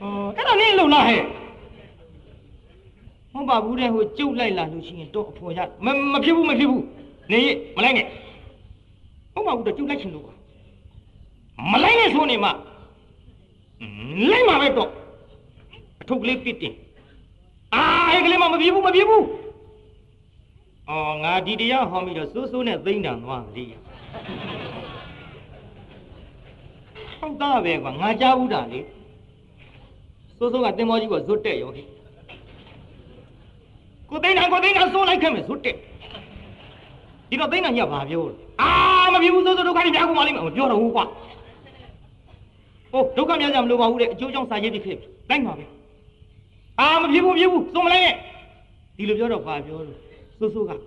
အော်အဲ့ဒါလေးလုံလားဟဲ့မဟုတ်ပါဘူးတဲ့ဟိုကျုပ်လိုက်လာလို့ရှိရင်တော့အဖော်ရမမဖြစ်ဘူးမဖြစ်ဘူးနေရမလိုက်နဲ့ဟုတ်ပါဘူးတော့ကျုပ်လိုက်ချင်လို့ပါမလိုက်နဲ့ဆိုနေမှလိုက်မှာပဲတော့အထုပ်ကလေးပစ်တင်အာအဲ့ကလေးမမပြေဘူးမပြေဘူး အော်ငါဒီတရားဟောပြီးတော့စိုးစိုးနဲ့သိမ့်တံသွားပြီဟုတ်သားပဲကွာငါကြားဘူးတာလေစိုးစိုးကတင်မောကြီးကဇွတ်တက်ရောဟိကိုသိမ့်တံကိုသိမ့်တံစိုးလိုက်ခဲ့မယ်ဇွတ်တက်ဒီတော့သိမ့်တံကြီးကဘာပြောလဲအာမပြေဘူးစိုးစိုးဒုက္ခတွေများကုန်ပါလိမ့်မယ်မပြောတော့ဘူးကွာဟိုဒုက္ခများကြမလို့ပါဘူးတဲ့အကျိုးကြောင့်စာရေးပြခဲ့ပြီလိုက်ပါပဲအာမပြေဘူးပြေဘူးစိုးမလိုက်နဲ့ဒီလိုပြောတော့ဘာပြောလို့ စိုးစိုးကဟင်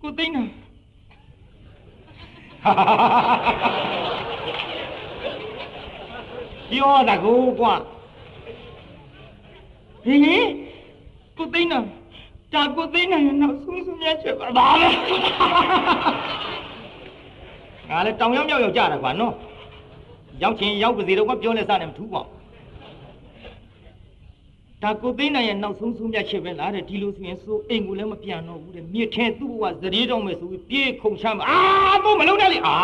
ကိုသိန်းနာပြောတာကိုကွာဟင်ကိုသိန်းနာဒါကိုသိန်းနာရဲ့နောက်ဆုံးဆုံးမြတ်ချက်ပါဘာလဲငါလည်းတောင်ရောက်ရောက်ရောက်ကြတာကွာနော်ရောက်ချင်းရောက်ပါစေတော့ကပြောနေစတယ်မထူးပါဘူး ဒါကိုသိန်းနိုင်ရဲ့နောက်ဆုံးဆုံးမြတ်ချက်ပဲလားတဲ့ဒီလိုဆိုရင်စိုးအိမ်ကိုလည်းမပြန်တော့ဘူးတဲ့မြစ်ထဲသူ့ဘဝဇရေတော့မယ်ဆိုပြီးပြေးခုန်ချမ်းအာတော့မလုံးနဲ့လေအာ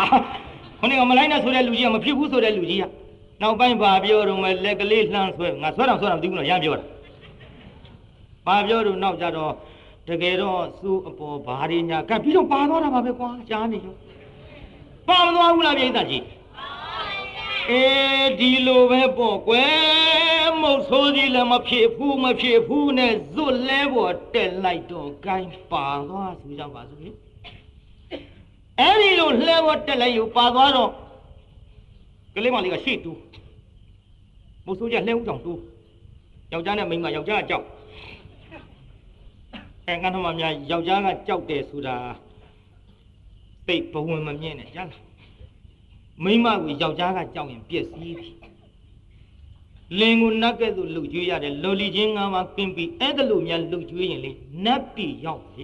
ခொနည်းကမလိုက်နဲ့ဆိုတဲ့လူကြီးကမဖြစ်ဘူးဆိုတဲ့လူကြီးကနောက်ပိုင်းဘာပြောတော့မယ်လက်ကလေးလှမ်းဆွဲငါဆွဲတော့ဆွဲတော့မသိဘူးနော်ရမ်းပြောတာဘာပြောတော့နောက်ကြတော့တကယ်တော့စိုးအပေါ်ဘာတွေညာကပ်ပြီးတော့ပါသွားတာပါပဲကွာကြားနေရောပါမသွားဘူးလားပြိဿကြီး အေးဒီလိုပဲပေါ့ကွယ်မုတ်ဆိုးကြီးလည်းမဖြစ်ဘူးမဖြစ်ဘူးနဲ့ဇွတ်လဲပေါ်တက်လိုက်တော့ဂိုင်းပါသွားဆိုကြပါစို့လေအဲ့ဒီလိုလှဲပေါ်တက်လိုက်ယူပါသွားတော့ကလေးမလေးကရှေ့တူးမုတ်ဆိုးကြီးလှဲဦးကြောင်တူးယောက်ျားနဲ့မိန်းမယောက်ျားကကြောက်အဲငါတို့မှများယောက်ျားကကြောက်တယ်ဆိုတာသိဘဝင်မမြင်နဲ့ကြားလား မိမကိုယောက်ျားကကြောက်ရင်ပြည့်စည်ပြီလင်ကိုနတ်ကဲ့သို့လှုပ်ကြွေးရတယ်လော်လီချင်းငါးပါးကင်းပြီးအဲ့ဒါလို့များလှုပ်ကြွေးရင်လေနတ်ပြည်ရောက်လေ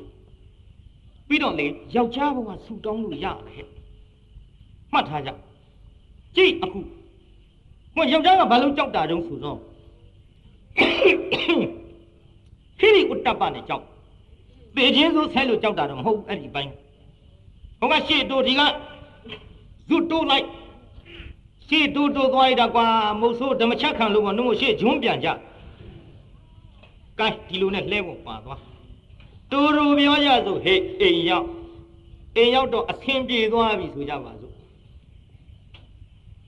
ပြီးတော့လေယောက်ျားဘဝဆူတောင်းလို့ရတယ်မှတ်ထားကြကြည့်အခုဟိုယောက်ျားကဘာလို့ကြောက်တာတုံးဆိုတော့ခိရိဥတ္တပနဲ့ကြောက်ပေချင်းဆိုဆဲလို့ကြောက်တာတော့မဟုတ်အဲ့ဒီပိုင်းဟိုကရှေ့တို့ဒီက ဇွတ်တိုးလိုက်ရှေ့တိုးတိုးသွားရတာကွာမုတ်ဆိုးဓမ္မချက်ခံလို့ကနှုတ်ရှေ့ဂျွန်းပြန်ကြကဲဒီလိုနဲ့လှဲဖို့ပါသွားတူတူပြောကြစို့ဟေးအိမ်ရောက်အိမ်ရောက်တော့အဆင်ပြေသွားပြီဆိုကြပါစို့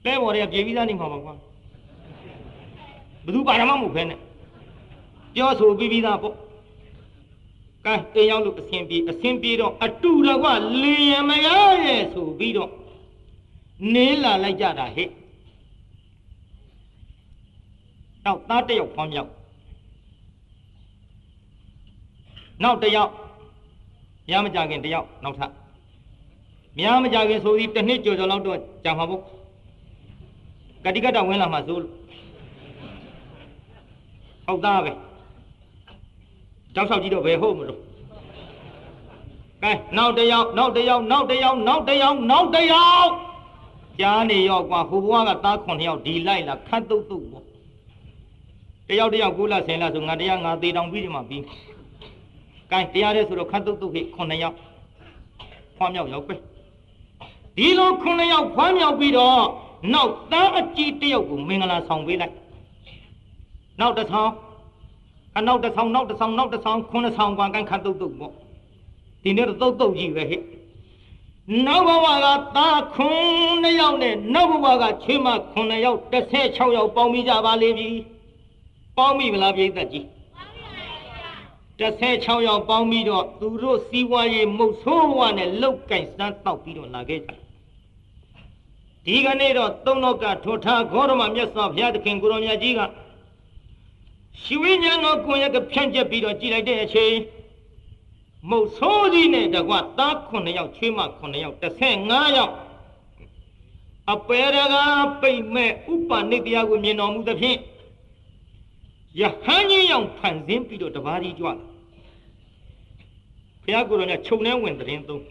လဲပေါ်တွေကပြေပြီးသားနေမှာပါကွာဘယ်သူပါရမမဟုတ်ဖဲနဲ့ပြောဆိုပြီးပြီးသားပေါ့ကဲအိမ်ရောက်လို့အဆင်ပြေအဆင်ပြေတော့အတူတကွလေရမရရဲ့ဆိုပြီးတော့ နေလာလိုက်ကြတာဟဲ့နောက်သားတစ်ယောက်ဖွားမြောက်နောက်တစ်ယောက်များမကြခင်တစ်ယောက်နောက်ထပ်များမကြခင်ဆိုပြီးတစ်နှစ်ကျော်ကျော်လောက်တော့ကြာမှာပေါ့ကတိကတဝင်လာမှာဆိုလို့ဟုတ်သားပဲတောက်ဆောက်ကြည့်တော့ဘယ်ဟုတ်မလို့ကဲနောက်တစ်ယောက်နောက်တစ်ယောက်နောက်တစ်ယောက်နောက်တစ်ယောက်နောက်တစ်ယောက် ကြားနေရောကွာဟိုဘွားကသား9ယောက်ဒီလိုက်လာခတ်တုတ်တုတ်ပေါ့တယောက်တယောက်9လ10လဆိုငါတရားငါသေးတောင်ပြီးဒီမှာပြီးကဲတရားတဲ့ဆိုတော့ခတ်တုတ်တုတ်ခေ9ယောက်ဖွားမြောက်ရောက်ပဲဒီလို9ယောက်ဖွားမြောက်ပြီးတော့နောက်သားအကြီးတယောက်ကိုမင်္ဂလာဆောင်ပေးလိုက်နောက်တစ်ဆောင်အနောက်တစ်ဆောင်နောက်တစ်ဆောင်နောက်တစ်ဆောင်ခုနှစ်ဆောင်ကွာကန်ခတ်တုတ်တုတ်ပေါ့ဒီနေ့တော့တုတ်တုတ်ကြီးပဲဟဲ့ နောက်ဘဝကသားခွန်းနှစ်ယောက်နဲ့နောက်ဘဝကချွေးမခွန်းနှစ်ယောက်16ယောက်ပေါင်းမိကြပါလေပြီပေါင်းမိမလားပြိဿကြီး16ယောက်ပေါင်းပြီးတော့သူတို့စီးပွားရေးမုတ်ဆိုးဘဝနဲ့လောက်ကင်စမ်းတောက်ပြီးတော့လာခဲ့ကြဒီကနေ့တော့သုံးတော့ကထောထားဂေါရမမြတ်စွာဘုရားသခင်ကိုရောမြတ်ကြီးကရှိဝိညာဉ်တော်ကိုယ်ရကဖြန့်ကျက်ပြီးတော့ကြည်လိုက်တဲ့အချိန် မုတ်ဆိုးကြီးနဲ့တကွသား9ယောက်ချွေးမ9ယောက်15ယောက်အပေရကပိတ်မဲ့ဥပနိတရားကိုမြင်တော်မူသဖြင့်ယဟန်ကြီးရောက်ဖန်ဆင်းပြီးတော့တပါးကြီးကြွလာဘုရားကိုယ်တော်ကခြုံနှဲဝင်သတင်းသုံး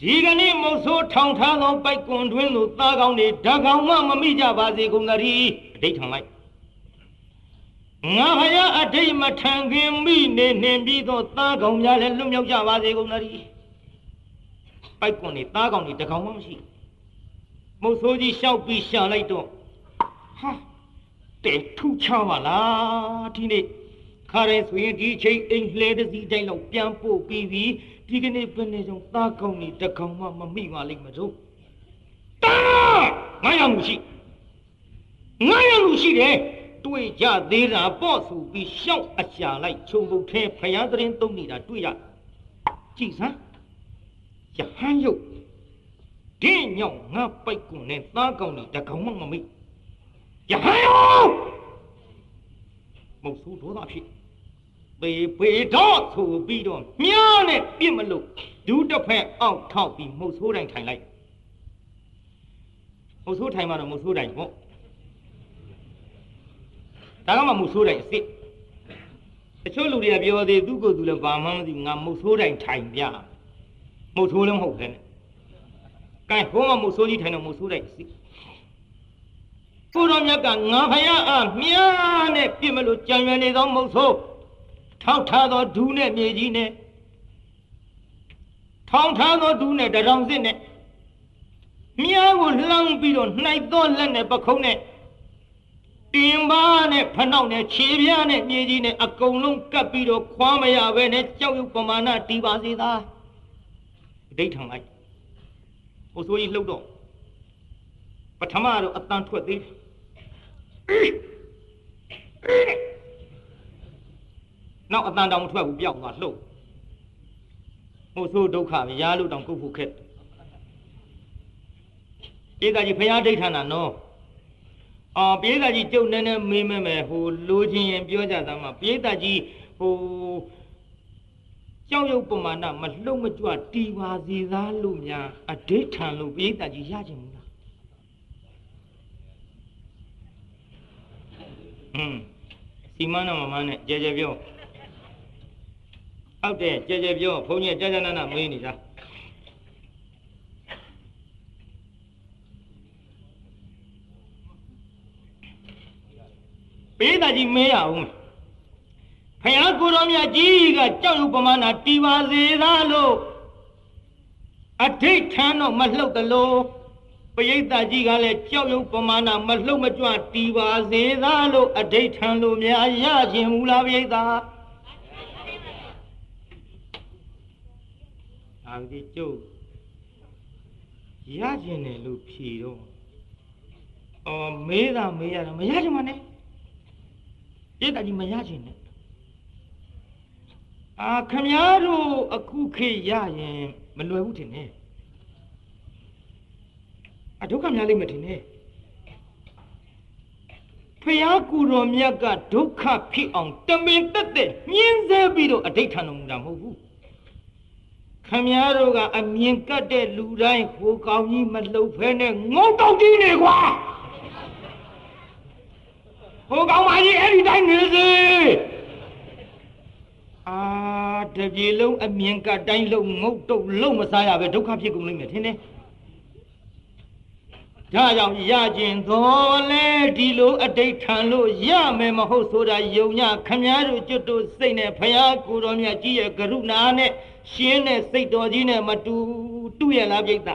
ဒီကနေ့မုတ်ဆိုးထောင်ထားသောပိုက်ကွန်တွင်းသို့သားကောင်းတွေဓာကောင်မှမမိကြပါစေကုန်သတည်းအဋိဋ္ဌံလိုက် ငါဟာရအဋိမထံခင်မိနေနှင်ပြီးတော့သားကောင်များလည်းလွတ်မြောက်ကြပါစေကုန်သတည်းပိုက်ကွန်တွေသားကောင်တွေဓာကောင်မှမရှိမုတ်ဆိုးကြီးလျှောက်ပြီးရှာလိုက်တော့ဟာတဲထုချပါလားဒီနေ့ခါရဲဆိုရင်ဒီချိန်အိမ်လှဲတစ်စီးတိုင်းလောက်ပြန်ပို့ပြီးပြီဒီကနေ့ဘယ်နဲ့ကြောင့်သားကောင်းနေတကောင်မှမမိပါလိမ့်မလို့တာငါရမှုရှိငါရမှုရှိတယ် တွေ့ကြသေးတာပေါ့ဆိုပြီးရှောက်အရှာလိုက်ခြုံပုတ်ထဲဖယားသတင်းသုံးနေတာတွေ့ရကြည်စမ်းရဟန်းယုတ်ဒင်းညောင်ငါပိုက်ကွန်နဲ့သားကောင်းနေတကောင်မှမမိရဟန်းယုတ်မုတ်ဆိုးဒေါသဖြစ်ပေပေတော့ဆိုပြီးတော့မြားနဲ့ပြစ်မလို့ဒူးတစ်ဖက်အောက်ထောက်ပြီးမုတ်ဆိုးတိုင်ထိုင်လိုက်မုတ်ဆိုးထိုင်မှတော့မုတ်ဆိုးတိုင်ပေါ့ ဒါကမှမုတ်ဆိုးတိုင်အစ်စ်တချို့လူတွေကပြောသေးသူ့ကိုယ်သူလည်းဘာမှမသိဘူးငါမုတ်ဆိုးတိုင်ထိုင်ပြမုတ်ဆိုးလည်းမဟုတ်ခဲနဲ့ကဲဟိုမှာမုတ်ဆိုးကြီးထိုင်တော့မုတ်ဆိုးတိုင်အစ်စ်ကိုတော်မြတ်ကငါဖယားအားမြားနဲ့ပြစ်မလို့ကြံရွယ်နေသောမုတ်ဆိုးထောက်ထားသောဒူးနဲ့မြေကြီးနဲ့ထောင်ထားသောဒူးနဲ့တရောင်စစ်နဲ့မြားကိုလှမ်းပြီးတော့နှိုက်သောလက်နဲ့ပခုံးနဲ့ တင်ပါနဲ့ဖနှောက်နဲ့ခြေပြားနဲ့မြေကြီးနဲ့အကုန်လုံးကပ်ပြီးတော့ခွာမရပဲနဲ့ကြောက်ရွံ့ပမာဏတီးပါစေသာအဋိဋ္ဌံလိုက်ဟိုဆိုကြီးလှုပ်တော့ပထမတော့အတန်ထွက်သေးတယ်နောက်အတန်တောင်မထွက်ဘူးပြောက်သွားလှုပ်ဟိုဆိုဒုက္ခပဲရားလို့တောင်ကုတ်ဖို့ခက်ပြေးသားကြီးဖရာဒိဋ္ဌာနာနော် အော်ပြေးသားကြီးကျုပ်နည်းနည်းမေးမဲမယ်ဟိုလိုချင်ရင်ပြောကြသားမှာပြေးသားကြီးဟိုကြောက်ရွံ့ပမာဏမလှုပ်မကြွတီပါစီသားလို့များအဋိဋ္ဌံလို့ပြေးသားကြီးရချင်ဘူးလားဟွန်းစီမန်းနဲ့မမနဲ့ကြဲကြဲပြောဟုတ်တယ်ကြဲကြဲပြောဘုန်းကြီးကြာကြာနာနာမေးနေတာ ပေးတာကြီးမေးရအောင်ဖယားကိုတော်မြတ်ကြီးကကြောက်ရွံ့ပမာဏတီပါစေသာလို့အဋိဋ္ဌံတော့မလှုပ်တလို့ပရိသတ်ကြီးကလည်းကြောက်ရွံ့ပမာဏမလှုပ်မကြွတီပါစေသာလို့အဋိဋ္ဌံလို့များရခြင်းမူလားပရိသတ်အာဒီကျုပ်ရကျင်တယ်လို့ဖြေတော့အော်မေးတာမေးရတာမရချင်ပါနဲ့ ပြည့်တာကြီးမရချင်နဲ့အာခမည်းတော်အခုခေတ်ရရင်မလွယ်ဘူးထင်တယ်အဒုက္ခများလိမ့်မထင်နဲ့ဖျားကူတော်မြတ်ကဒုက္ခဖြစ်အောင်တမင်တက်တဲ့ညှင်းဆဲပြီးတော့အဋိဋ္ဌာန်တော်မူတာမဟုတ်ဘူးခမည်းတော်ကအမြင်ကတ်တဲ့လူတိုင်းဟိုကောင်းကြီးမလှုပ်ဖဲနဲ့ငုံတောက်ကြီးနေကွာဟိုကောင်း မကြီးအဲ့ဒီတိုင်းနေစေအာတပြေလုံးအမြင်ကတ်တိုင်းလုံးငုတ်တုတ်လုံးမစားရပဲဒုက္ခဖြစ်ကုန်လိမ့်မယ်ထင်တယ်ဒါကြောင့်ရခြင်းတော်လဲဒီလိုအတိတ်ထံလို့ရမယ်မဟုတ်ဆိုတာယုံညခမည်းတော်ကျွတ်တို့စိတ်နဲ့ဖရာကိုတော်မြတ်ကြီးရဲ့ကရုဏာနဲ့ရှင်းတဲ့စိတ်တော်ကြီးနဲ့မတူတူရဲ့လားပြိတ္တာ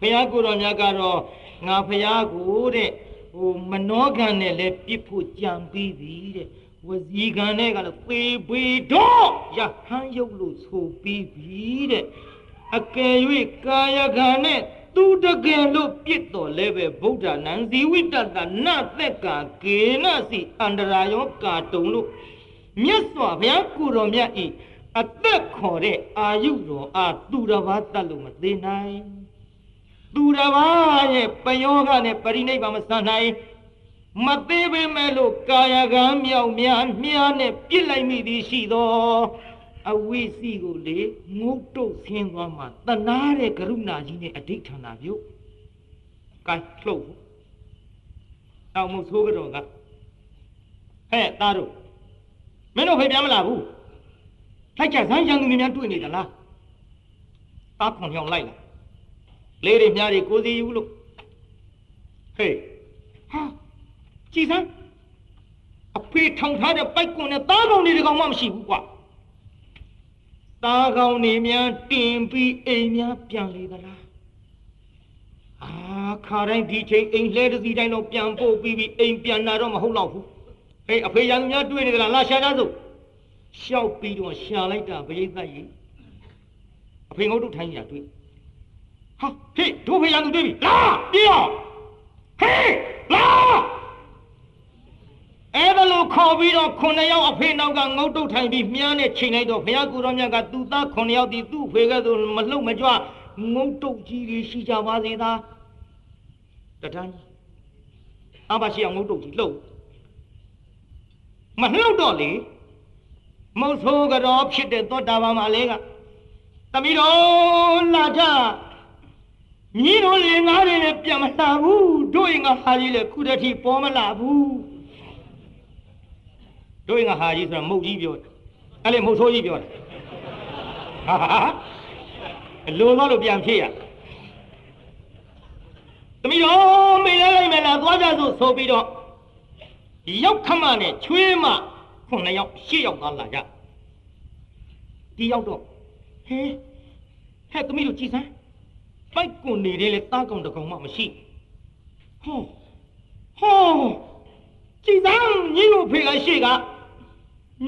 ဖရာကိုတော်မြတ်ကတော့ငါဖရာကိုတဲ့ ဟိုမနောကံနဲ့လည်းပြစ်ဖို့ကြံပြီးပြီတဲ့ဝစီကံနဲ့ကလည်းသေပေတော့ရဟန်းရုပ်လို့ဆိုပြီးပြီတဲ့အကယ်၍ကာယကံနဲ့သူတကယ်လို့ပြစ်တော်လဲပဲဗုဒ္ဓနံဇီဝိတတနသက်ကကေနစီအန္တရာယောကာတုံလို့မြတ်စွာဘုရားကိုတော်မြတ်ဤအသက်ခေါ်တဲ့အာယုတော်အားသူတစ်ပါးတတ်လို့မသေးနိုင် သူတစ်ပါးရဲ့ပယောဂနဲ့ပရိနိဗ္ဗာန်မဆန်နိုင်မသေးပေမဲ့လို့ကာယကံမြောက်များမြားနဲ့ပြစ်လိုက်မိသည်ရှိသောအဝိစီကိုလေငုတ်တုတ်ဆင်းသွားမှတနာတဲ့ကရုဏာကြီးနဲ့အဋိဋ္ဌာနာပြုတ်ကဲလှုပ်တောင်မဆိုးကြတော့ကဟဲ့သားတို့မင်းတို့ဖေပြန်မလာဘူးလိုက်ကြဇန်းရန်သူများတွေ့နေသလားသားခွန်ကြောင်လိုက်လာ လေးတွေမြားတွေကိုစီယူလို့ဟေးဟာကြည်စမ်းအဖေထောင်ထားတဲ့ပိုက်ကွန်နဲ့သားကောင်တွေဒီကောင်မှမရှိဘူးကွာသားကောင်းနေများတင်ပြီးအိမ်များပြန်လေသလားအာခါတိုင်းဒီချိန်အိမ်လဲတစ်စီတိုင်းတော့ပြန်ပို့ပြီးပြီးအိမ်ပြန်လာတော့မဟုတ်တော့ဘူးဟေးအဖေရန်သူများတွေ့နေသလားလာရှာကြစို့ရှောက်ပြီးတော့ရှာလိုက်တာဘိသိက်ကြီးအဖေငုတ်တို့ထိုင်းနေတာတွေ့ ဟာဟေးတို့ဖေရန်သူတွေ့ပြီလာပြေးအောင်ဟေးလာအဲ့ဒါလို့ခေါ်ပြီးတော့ခုနှစ်ယောက်အဖေနောက်ကငုတ်တုတ်ထိုင်ပြီးမြားနဲ့ချိန်လိုက်တော့ဘုရားကိုရောမြတ်ကသူ့သားခုနှစ်ယောက်ဒီသူ့ဖေကဲဆိုမလှုပ်မကြွငုတ်တုတ်ကြီးတွေရှိကြပါစေသာတတန်းအဘရှိအောင်ငုတ်တုတ်ကြီးလှုပ်မလှုပ်တော့လေမုတ်ဆိုးကြောဖြစ်တဲ့သောတာပန်မလေးကတမီးတော်လာကြ မြင်းတို့လင်သားတွေလည်းပြန်မလာဘူးတို့ရင်ကဟာကြီးလည်းခုတည်းထိပေါ်မလာဘူးတို့ရင်ကဟာကြီးဆိုတာမုတ်ကြီးပြောတယ်အဲ့လေမုတ်ဆိုးကြီးပြောတယ်ဟာဟာလိုတော့လို့ပြန်ဖြစ်ရသမီးတော်မေးလိုက်မယ်လားသွားကြစို့ဆိုပြီးတော့ရောက်ခမနဲ့ချွေးမခုနှစ်ယောက်ရှစ်ယောက်သားလာကြဒီရောက်တော့ဟဲဟဲ့သမီးတို့ကြည်စမ်း ပိုက်ကွန်နေတယ်လေတားကောင်တကောင်မှမရှိဟောဟောကြည်စမ်းညီတို့ဖေကရှေ့က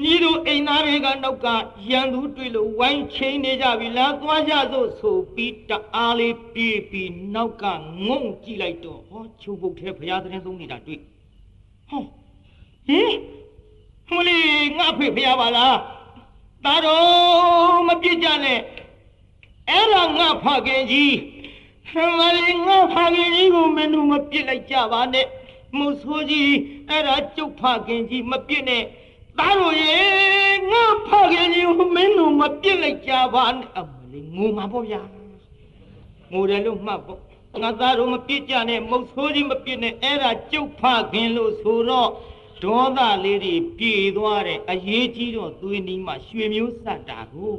ညီတို့အိမ်သားတွေကနောက်ကရန်သူတွေ့လို့ဝိုင်းချင်းနေကြပြီလားသွားကြစို့ဆိုပြီးတအားလေးပြေးပြီးနောက်ကငုံကြည့်လိုက်တော့ဟောချိုးပုတ်ထဲဘုရားသတင်းသုံးနေတာတွေ့ဟောဟင်ဟိုလေငါဖေဖျားပါလားตาတော်မပြစ်ကြနဲ့အဲ့ဒါငါဖခင်ကြီး ဟမလေးငါဖခင်ကြီးကိုမင်းတို့မပြစ်လိုက်ကြပါနဲ့မုဆိုးကြီးအဲ့ဒါကျုပ်ဖခင်ကြီးမပြစ်နဲ့ตาတော်ရေငါဖခင်ကြီးကိုမင်းတို့မပြစ်လိုက်ကြပါနဲ့အမလေးငိုမှာပေါ့ဗျာငိုတယ်လို့မှတ်ပေါ့ငါသားတို့မပြစ်ကြနဲ့မုတ်ဆိုးကြီးမပြစ်နဲ့အဲ့ဒါကျုပ်ဖခင်လို့ဆိုတော့ဒေါသလေးတွေပြေသွားတဲ့အရေးကြီးတော့သွေးနီးမှရွှေမျိုးစတ်တာကို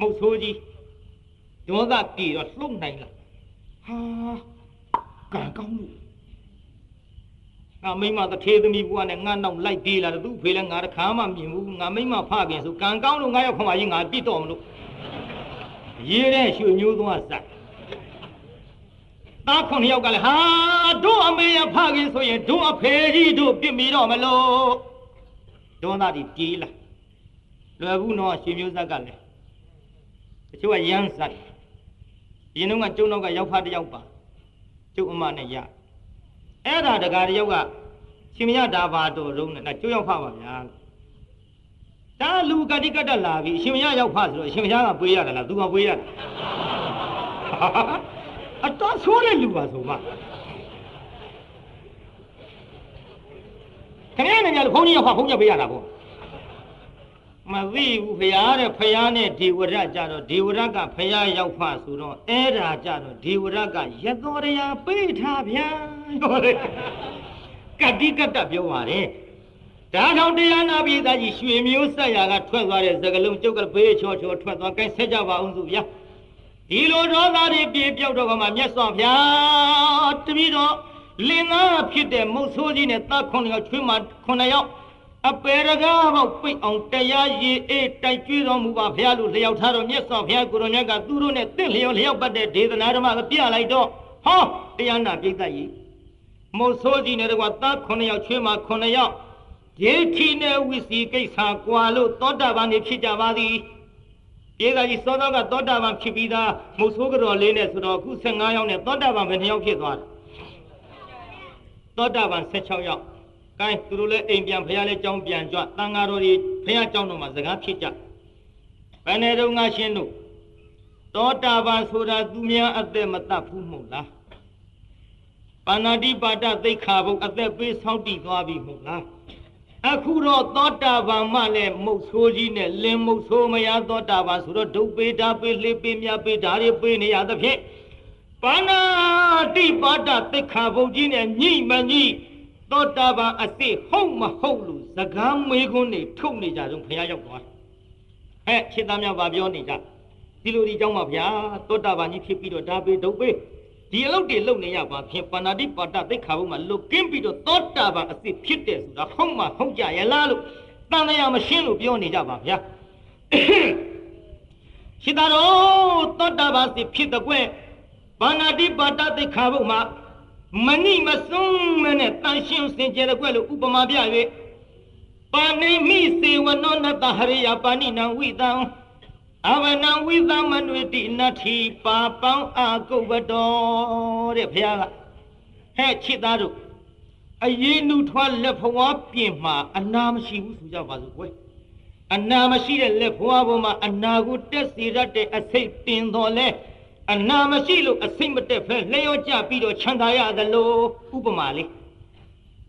မုတ်ဆိုးကြီး ဒေါသပြေတော့လှုပ်နိုင်လားဟာကံကောင်းလို့ငါမိမတထေသမီးဘုရားနဲ့ငါနောက်လိုက်ပြေးလာတယ်သူ့ဖေလည်းငါတခါမှမြင်ဘူးငါမိမဖခင်ဆိုကံကောင်းလို့ငါရောက်ခမကြီးငါပြစ်တော့မလို့ရေးတဲ့ရွှေမျိုးသွားစတ်သားခုနှစ်ယောက်ကလည်းဟာတို့အမေရဖခင်ဆိုရင်တို့အဖေကြီးတို့ပြစ်မိတော့မလို့ဒေါသတွေပြေးလာလွယ်ဘူးနော်ရှင်မျိုးဆက်ကလည်းတချို့ကရမ်းဆက် ဒီနှုန်းကကျုံနောက်ကရောက်ဖားတယောက်ပါကျုပ်အမနဲ့ရအဲ့ဒါတကားတယောက်ကရှင်မရတာပါတော်ရုံးနဲ့ကျုပ်ရောက်ဖားပါဗျာဒါလူကတိကတ္တလာပြီအရှင်မရရောက်ဖဆိုတော့အရှင်မရကပွေးရတယ်လားသူကပွေးရတယ်အတော်ဆိုးတဲ့လူပါဆိုမှခင်ဗျားနဲ့ညာဘုန်းကြီးရောက်ဖဘုန်းကြီးပေးရတာပေါ့ မသိဘူးဖရာတဲ့ဖရာနဲ့ဒေဝရကြတော့ဒေဝရကဖရာရောက်ဖဆိုတော့အဲ့ဒါကြတော့ဒေဝရကရတော်ရရာပေးထားဗျာဟုတ်တယ်ကတိကတ္တပြောပါတယ်ဒါထောင်တရားနာပြည်သားကြီးရွှေမျိုးဆက်ရာကထွက်သွားတဲ့သကလုံးကျုပ်ကဘေးချောချောထွက်သွားကိုင်းဆက်ကြပါအောင်သူဗျာဒီလိုဒေါသတွေပြေပြောက်တော့ကမှမြတ်စွာဘုရားတပည့်တော်လင်သားဖြစ်တဲ့မုတ်ဆိုးကြီးနဲ့တာခွန်ယောက်ချွေးမခွန်ယောက် အပေရကားပေါက်ပိတ်အောင်တရားရည်အေးတိုက်ကျွေးတော်မူပါဘုရားလို့လျှောက်ထားတော့မြတ်စွာဘုရားကိုရောမြတ်ကသူတို့နဲ့တင့်လျော်လျောက်ပတ်တဲ့ဒေသနာဓမ္မကပြလိုက်တော့ဟောတရားနာပြိဿကြီးမုတ်ဆိုးကြီးနဲ့တကွာတာခွန်ယောက်ချွေးမခွန်ယောက်ဒေထီနဲ့ဝိစီကိစ္စကွာလို့သောတာပန်နေဖြစ်ကြပါသည်ပြေကကြီးစောသောကသောတာပန်ဖြစ်ပြီးသားမုတ်ဆိုးကြော်လေးနဲ့ဆိုတော့အခု15ယောက်နဲ့သောတာပန်ဘယ်နှယောက်ဖြစ်သွားတာသောတာပန်16ယောက်။ ကိုင်းသူတို့လည်းအိမ်ပြန်ဖះလည်းကြောင်းပြန်ကြွတန်ဃာတော်တွေဖះကြောင်းတော်မှာစကားဖြစ်ကြ။ဘယ်နဲ့တော့ငါရှင်းတို့သောတာပန်ဆိုတာသူများအသက်မတတ်ဘူးမဟုတ်လား။ပါဏာတိပါဒသိက္ခာဘုတ်အသက်ပေးဆောင်းတည်သွားပြီမဟုတ်လား။အခုတော့သောတာပန်မှလည်းမုတ်ဆိုးကြီးနဲ့လင်းမုတ်ဆိုးမရသောတာပန်ဆိုတော့ဒုတ်ပေးတာပေးလှေပေးမြပေးဓာရီပေးနေရသဖြင့်ပါဏာတိပါဒသိက္ခာဘုတ်ကြီးနဲ့ညိမညိ သောတာပန်အစ်စ်ဟုတ်မဟုတ်လို့စကားမေးခွန်းနေထုတ်နေကြတော့ဘုရားရောက်သွားဟဲ့ခြေသားများဗာပြောနေကြဒီလိုဒီเจ้าမှာဗျာသောတာပန်ကြီးဖြစ်ပြီးတော့ဒါပေဒုတ်ပေဒီအလုပ်တွေလုပ်နေရပါဖြင့်ပဏာတိပါဒသိက္ခာဘုမှာလွတ်ကင်းပြီးတော့သောတာပန်အစ်စ်ဖြစ်တယ်ဆိုတာဟုတ်မှဟုတ်ကြရလားလို့တန်တရားမရှင်းလို့ပြောနေကြပါဗျာရှိတာတော့သောတာပန်အစ်စ်ဖြစ်တဲ့ကွယ်ပဏာတိပါဒသိက္ခာဘုမှာ မဏိမစွန်းမနဲ့တန်ရှင်းစင်ကြယ်တဲ့ကွယ်လို့ဥပမာပြ၍ပါဏိမိစေဝနောနတဟရိယပါဏိနံဝိတံအဝနံဝိသမနွေတိနတ္ထိပါပောင်းအာကုဝတောတဲ့ဘုရားကဟဲ့ချစ်သားတို့အရေးနုထွားလက်ဖွားပြင်မှာအနာမရှိဘူးဆိုကြပါစို့ကွယ်အနာမရှိတဲ့လက်ဖွားပေါ်မှာအနာကိုတက်စီရတဲ့အစိတ်တင်တော်လဲ အနာမရှိလို့အစိမ့်မတက်ဖဲလျော့ကြပြီးတော့ချမ်းသာရသလိုဥပမာလေး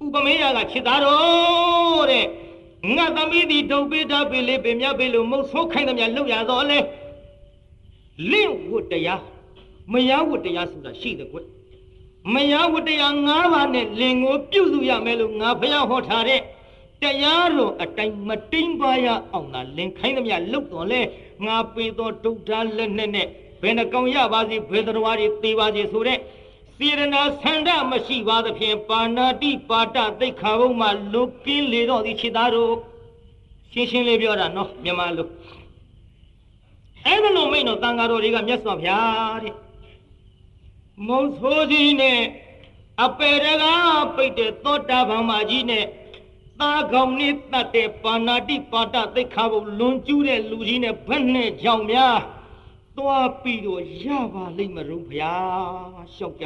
ဥပမေယကခြေသားတော်တဲ့ငါသမီးဒီဒုတ်ပေးတာပေးလေးပင်မြပေးလို့မုတ်ဆိုးခိုင်းသမျှလောက်ရတော့လေလင့်ဝတ်တရားမယဝတ်တရားဆိုတာရှိတယ်ကွမယဝတ်တရား၅ပါးနဲ့လင်ကိုပြုစုရမယ်လို့ငါဖះဟောထားတဲ့တရားတော်အတိုင်းမတိမ်ပါရအောင်သာလင်ခိုင်းသမျှလောက်တော်လဲငါပေတော်ဒုတ်သားလက်နဲ့နဲ့ ဘယ်နှကောင်ရပါစေဘယ်တော်ဝါတွေသေပါစေဆိုတဲ့စေရနာဆန္ဒမရှိပါသဖြင့်ပါဏာတိပါဒသိက္ခာဘုံမှာလွတ်ကင်းလေတော့ဒီခြေသားတို့ရှင်းရှင်းလေးပြောတာနော်မြန်မာလူအဲ့ဒါလိုမိတ်တော့တန်ဃာတော်တွေကမြတ်စွာဘုရားတဲ့မုံဆိုးကြီးနဲ့အပေရကပိတ်တဲ့သောတာပန်မကြီးနဲ့သာကောင်နဲ့တတ်တဲ့ပါဏာတိပါဒသိက္ခာဘုံလွန်ကျူးတဲ့လူကြီးနဲ့ဘယ်နဲ့ကြောင်များ သွားပြီးတော့ရပါလိမ့်မလို့ဘုရားရှောက်ကြ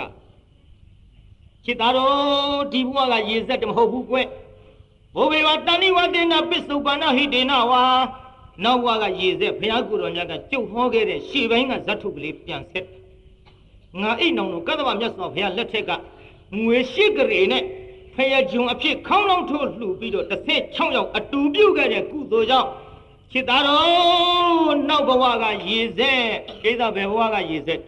ချစ်သားတော်ဒီဘုရားကရေစက်တမဟုတ်ဘူးကွဘိုးဘေဝတဏိဝတေနပစ္စုပန္နဟိတေနဝါနောက်ဘုရားကရေစက်ဘုရားကိုယ်တော်မြတ်ကကြုတ်ဟောခဲ့တဲ့ရှေ့ပိုင်းကဇတ်ထုကလေးပြန်ဆက်ငါအိတ်နောင်တို့ကသဗ္ဗမြတ်စွာဘုရားလက်ထက်ကငွေရှိကရေနဲ့ဖယဂျုံအဖြစ်ခေါင်းလုံးထိုးလှူပြီးတော့16ယောက်အတူပြုတ်ခဲ့တဲ့ကုသိုလ်ကြောင့် ချစ်သားတော်နောက်ဘဝကရေစက်ကိစ္စဘယ်ဘဝကရေစက်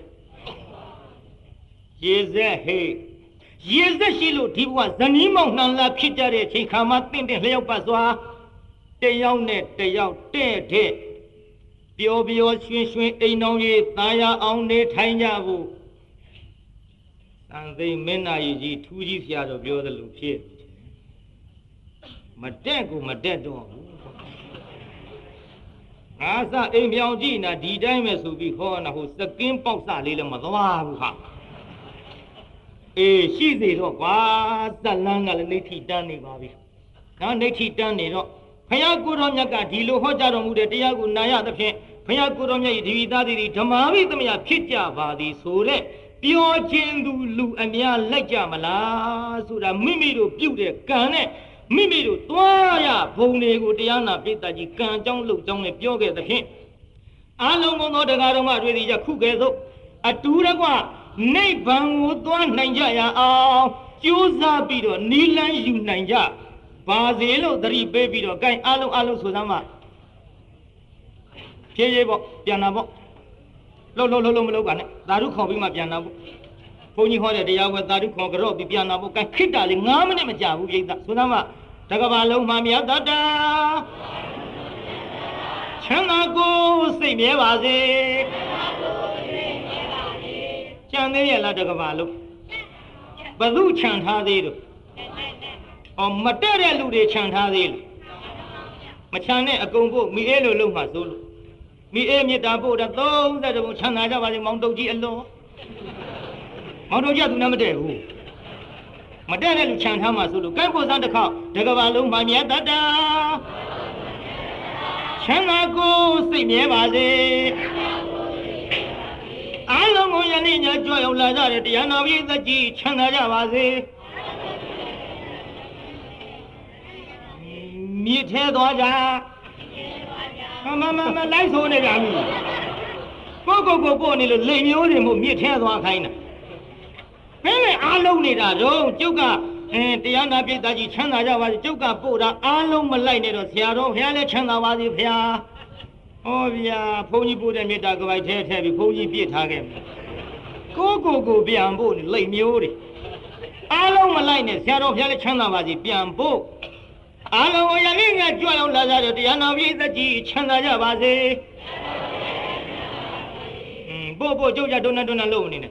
ရေစက်ဟေးရေစက်ရှိလို့ဒီဘဝဇနီးမောင်နှံလာဖြစ်ကြတဲ့အချိန်ခါမှာတင့်တယ်လျှောက်ပတ်စွာတယောက်နဲ့တယောက်တဲ့တဲ့ပျော်ပျော်ရွှင်ရွှင်အိမ်တော်ကြီးတာယာအောင်နေထိုင်ကြဖို့တန်သိမင်းနာကြီးထူးကြီးဖျားတော့ပြောသလိုဖြစ်မတက်ကိုမတက်တော့ဘူး ငါစအိမ်ပြောင်ကြည့်နာဒီတိုင်းပဲဆိုပြီးဟောနာဟိုစကင်းပေါက်စလေးလည်းမသွားဘူးဟာအေးရှိစေတော့ကွာဇက်လန်းကလည်းနေထိတန်းနေပါပြီနော်နေထိတန်းနေတော့ဖယားကိုတော်မြတ်ကဒီလိုဟောကြားတော်မူတဲ့တရားကိုနာရသဖြင့်ဖယားကိုတော်မြတ်၏ဒီဝိသားတိဓမ္မာမိသမယဖြစ်ကြပါသည်ဆိုတဲ့ပြောခြင်းသူလူအများလိုက်ကြမလားဆိုတာမိမိတို့ပြုတ်တဲ့ကံနဲ့ မိမိတို့သွားရဘုံတွေကိုတရားနာပိတ္တကြီးကံကြောင်းလှုပ်ကြောင်းနဲ့ပြောခဲ့သဖြင့်အလုံးစုံသောတရားတော်မှတွေသည်ယခုကဲ့သို့အတူတကွနိဗ္ဗာန်ကိုသွားနိုင်ကြရအောင်ကြိုးစားပြီးတော့နီလန်းယူနိုင်ကြပါစေလို့သတိပေးပြီးတော့ gain အလုံးအလုံးဆိုသမ်းမှာဖြည်းဖြည်းပေါ့ပြန်လာပေါ့လှုပ်လှုပ်လှုပ်လှုပ်မလုပ်ပါနဲ့သာဓုခေါ်ပြီးမှပြန်လာပေါ့ ဘုန်းကြီးဟောတဲ့တရားဝဲသာဓုခေါ်ကြော့ပြီးပြန်လာပေါ့ gain ခိတ္တာလေး9မိနစ်မကြာဘူးပြိဿဆိုသမ်းမှာတကဘာလုံးမှမြတ်တတာချမ်းသာကိုစိတ်မြဲပါစေချမ်းသေးရဲ့လားတကဘာလုံးဘသူခြံထားသေးလို့ဩမတက်တဲ့လူတွေခြံထားသေးလို့မခြံနဲ့အကုန်ဖို့မိအေးလို့လုံးမှဆိုလို့မိအေးမြစ်တာပို့တာ30ဘုံခြံသာကြပါစေမောင်တုတ်ကြီးအလွန် မောင်တုတ်ကြီးကသူနဲ့မတည့်ဘူးမတည့်တဲ့လူခြံထားမှဆိုလို့ကန့်ဖို့စမ်းတစ်ခေါက်တကဘာလုံးမှမြတ်တတာချမ်းသာကိုစိတ်မြဲပါစေအားလုံးကိုယနေ့ညကြွရောက်လာကြတဲ့တရားနာပိသကြီးချမ်းသာကြပါစေမြစ်ထဲသွားကြမမမမလိုက်ဆိုနေကြပြီကိုကိုကိုပို့နေလို့လိမ်မျိုးတွေမို့မြစ်ထဲသွားခိုင်းတာ ဘယ်နဲ့အားလုံးနေတာတော့ကျုပ်ကအဲတရားနာပိသကြီးချမ်းသာကြပါစေကျုပ်ကပို့တာအားလုံးမလိုက်နဲ့တော့ဆရာတော်ဘုရားလည်းချမ်းသာပါစေဘုရားဟောဗျာဘုန်းကြီးပို့တဲ့မေတ္တာကပိုက်ထဲထည့်ပြီးဘုန်းကြီးပြစ်ထားခဲ့မယ်ကိုကိုကိုပြန်ဖို့လိတ်မျိုးတွေအားလုံးမလိုက်နဲ့ဆရာတော်ဘုရားလည်းချမ်းသာပါစေပြန်ဖို့အားလုံးကိုယနေ့ညကြွရောက်လာကြတဲ့တရားနာပိသကြီးချမ်းသာကြပါစေอืมပို့ပို့ကြုတ်ကြဒုနဒုနလို့နေနေ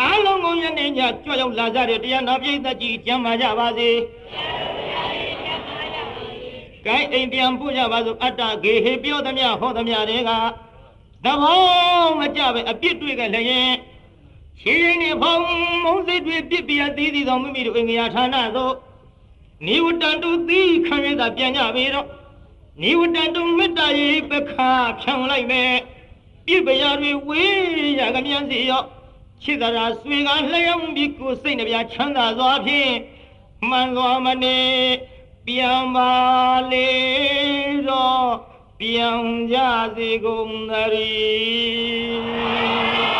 အားလုံးကိုယနေ့ညကြွရောက်လာကြတဲ့တရားနာပိသကြီးကျမ်းပါကြပါစေကိုင်းအိမ်ပြန်ပို့ကြပါစို့အတ္တဂေဟေပြောသမျှဟောသမျှတွေကသဘောမကြပဲအပြစ်တွေ့ကြလျင်ရှင်ရင်နေဖောင်းမုံစိတ်တွေပြစ်ပြသေးသေးသောမိမိတို့အင်္ဂယာဌာနသို့နိဝတ္တတုသီခံရတာပြန်ကြပြီတော့နိဝတ္တတုမေတ္တာရေပခါဖြံလိုက်မယ်ပြစ်ပရာတွေဝေးရကမြန်စီရော ချစ်သာရာဆွေကလျောင်းပြီးကိုယ်စိတ်နှပြချမ်းသာစွာဖြင့်မှန်စွာမနေပြန်ပါလေတော့ပြန်ကြစေကုန်သတည်း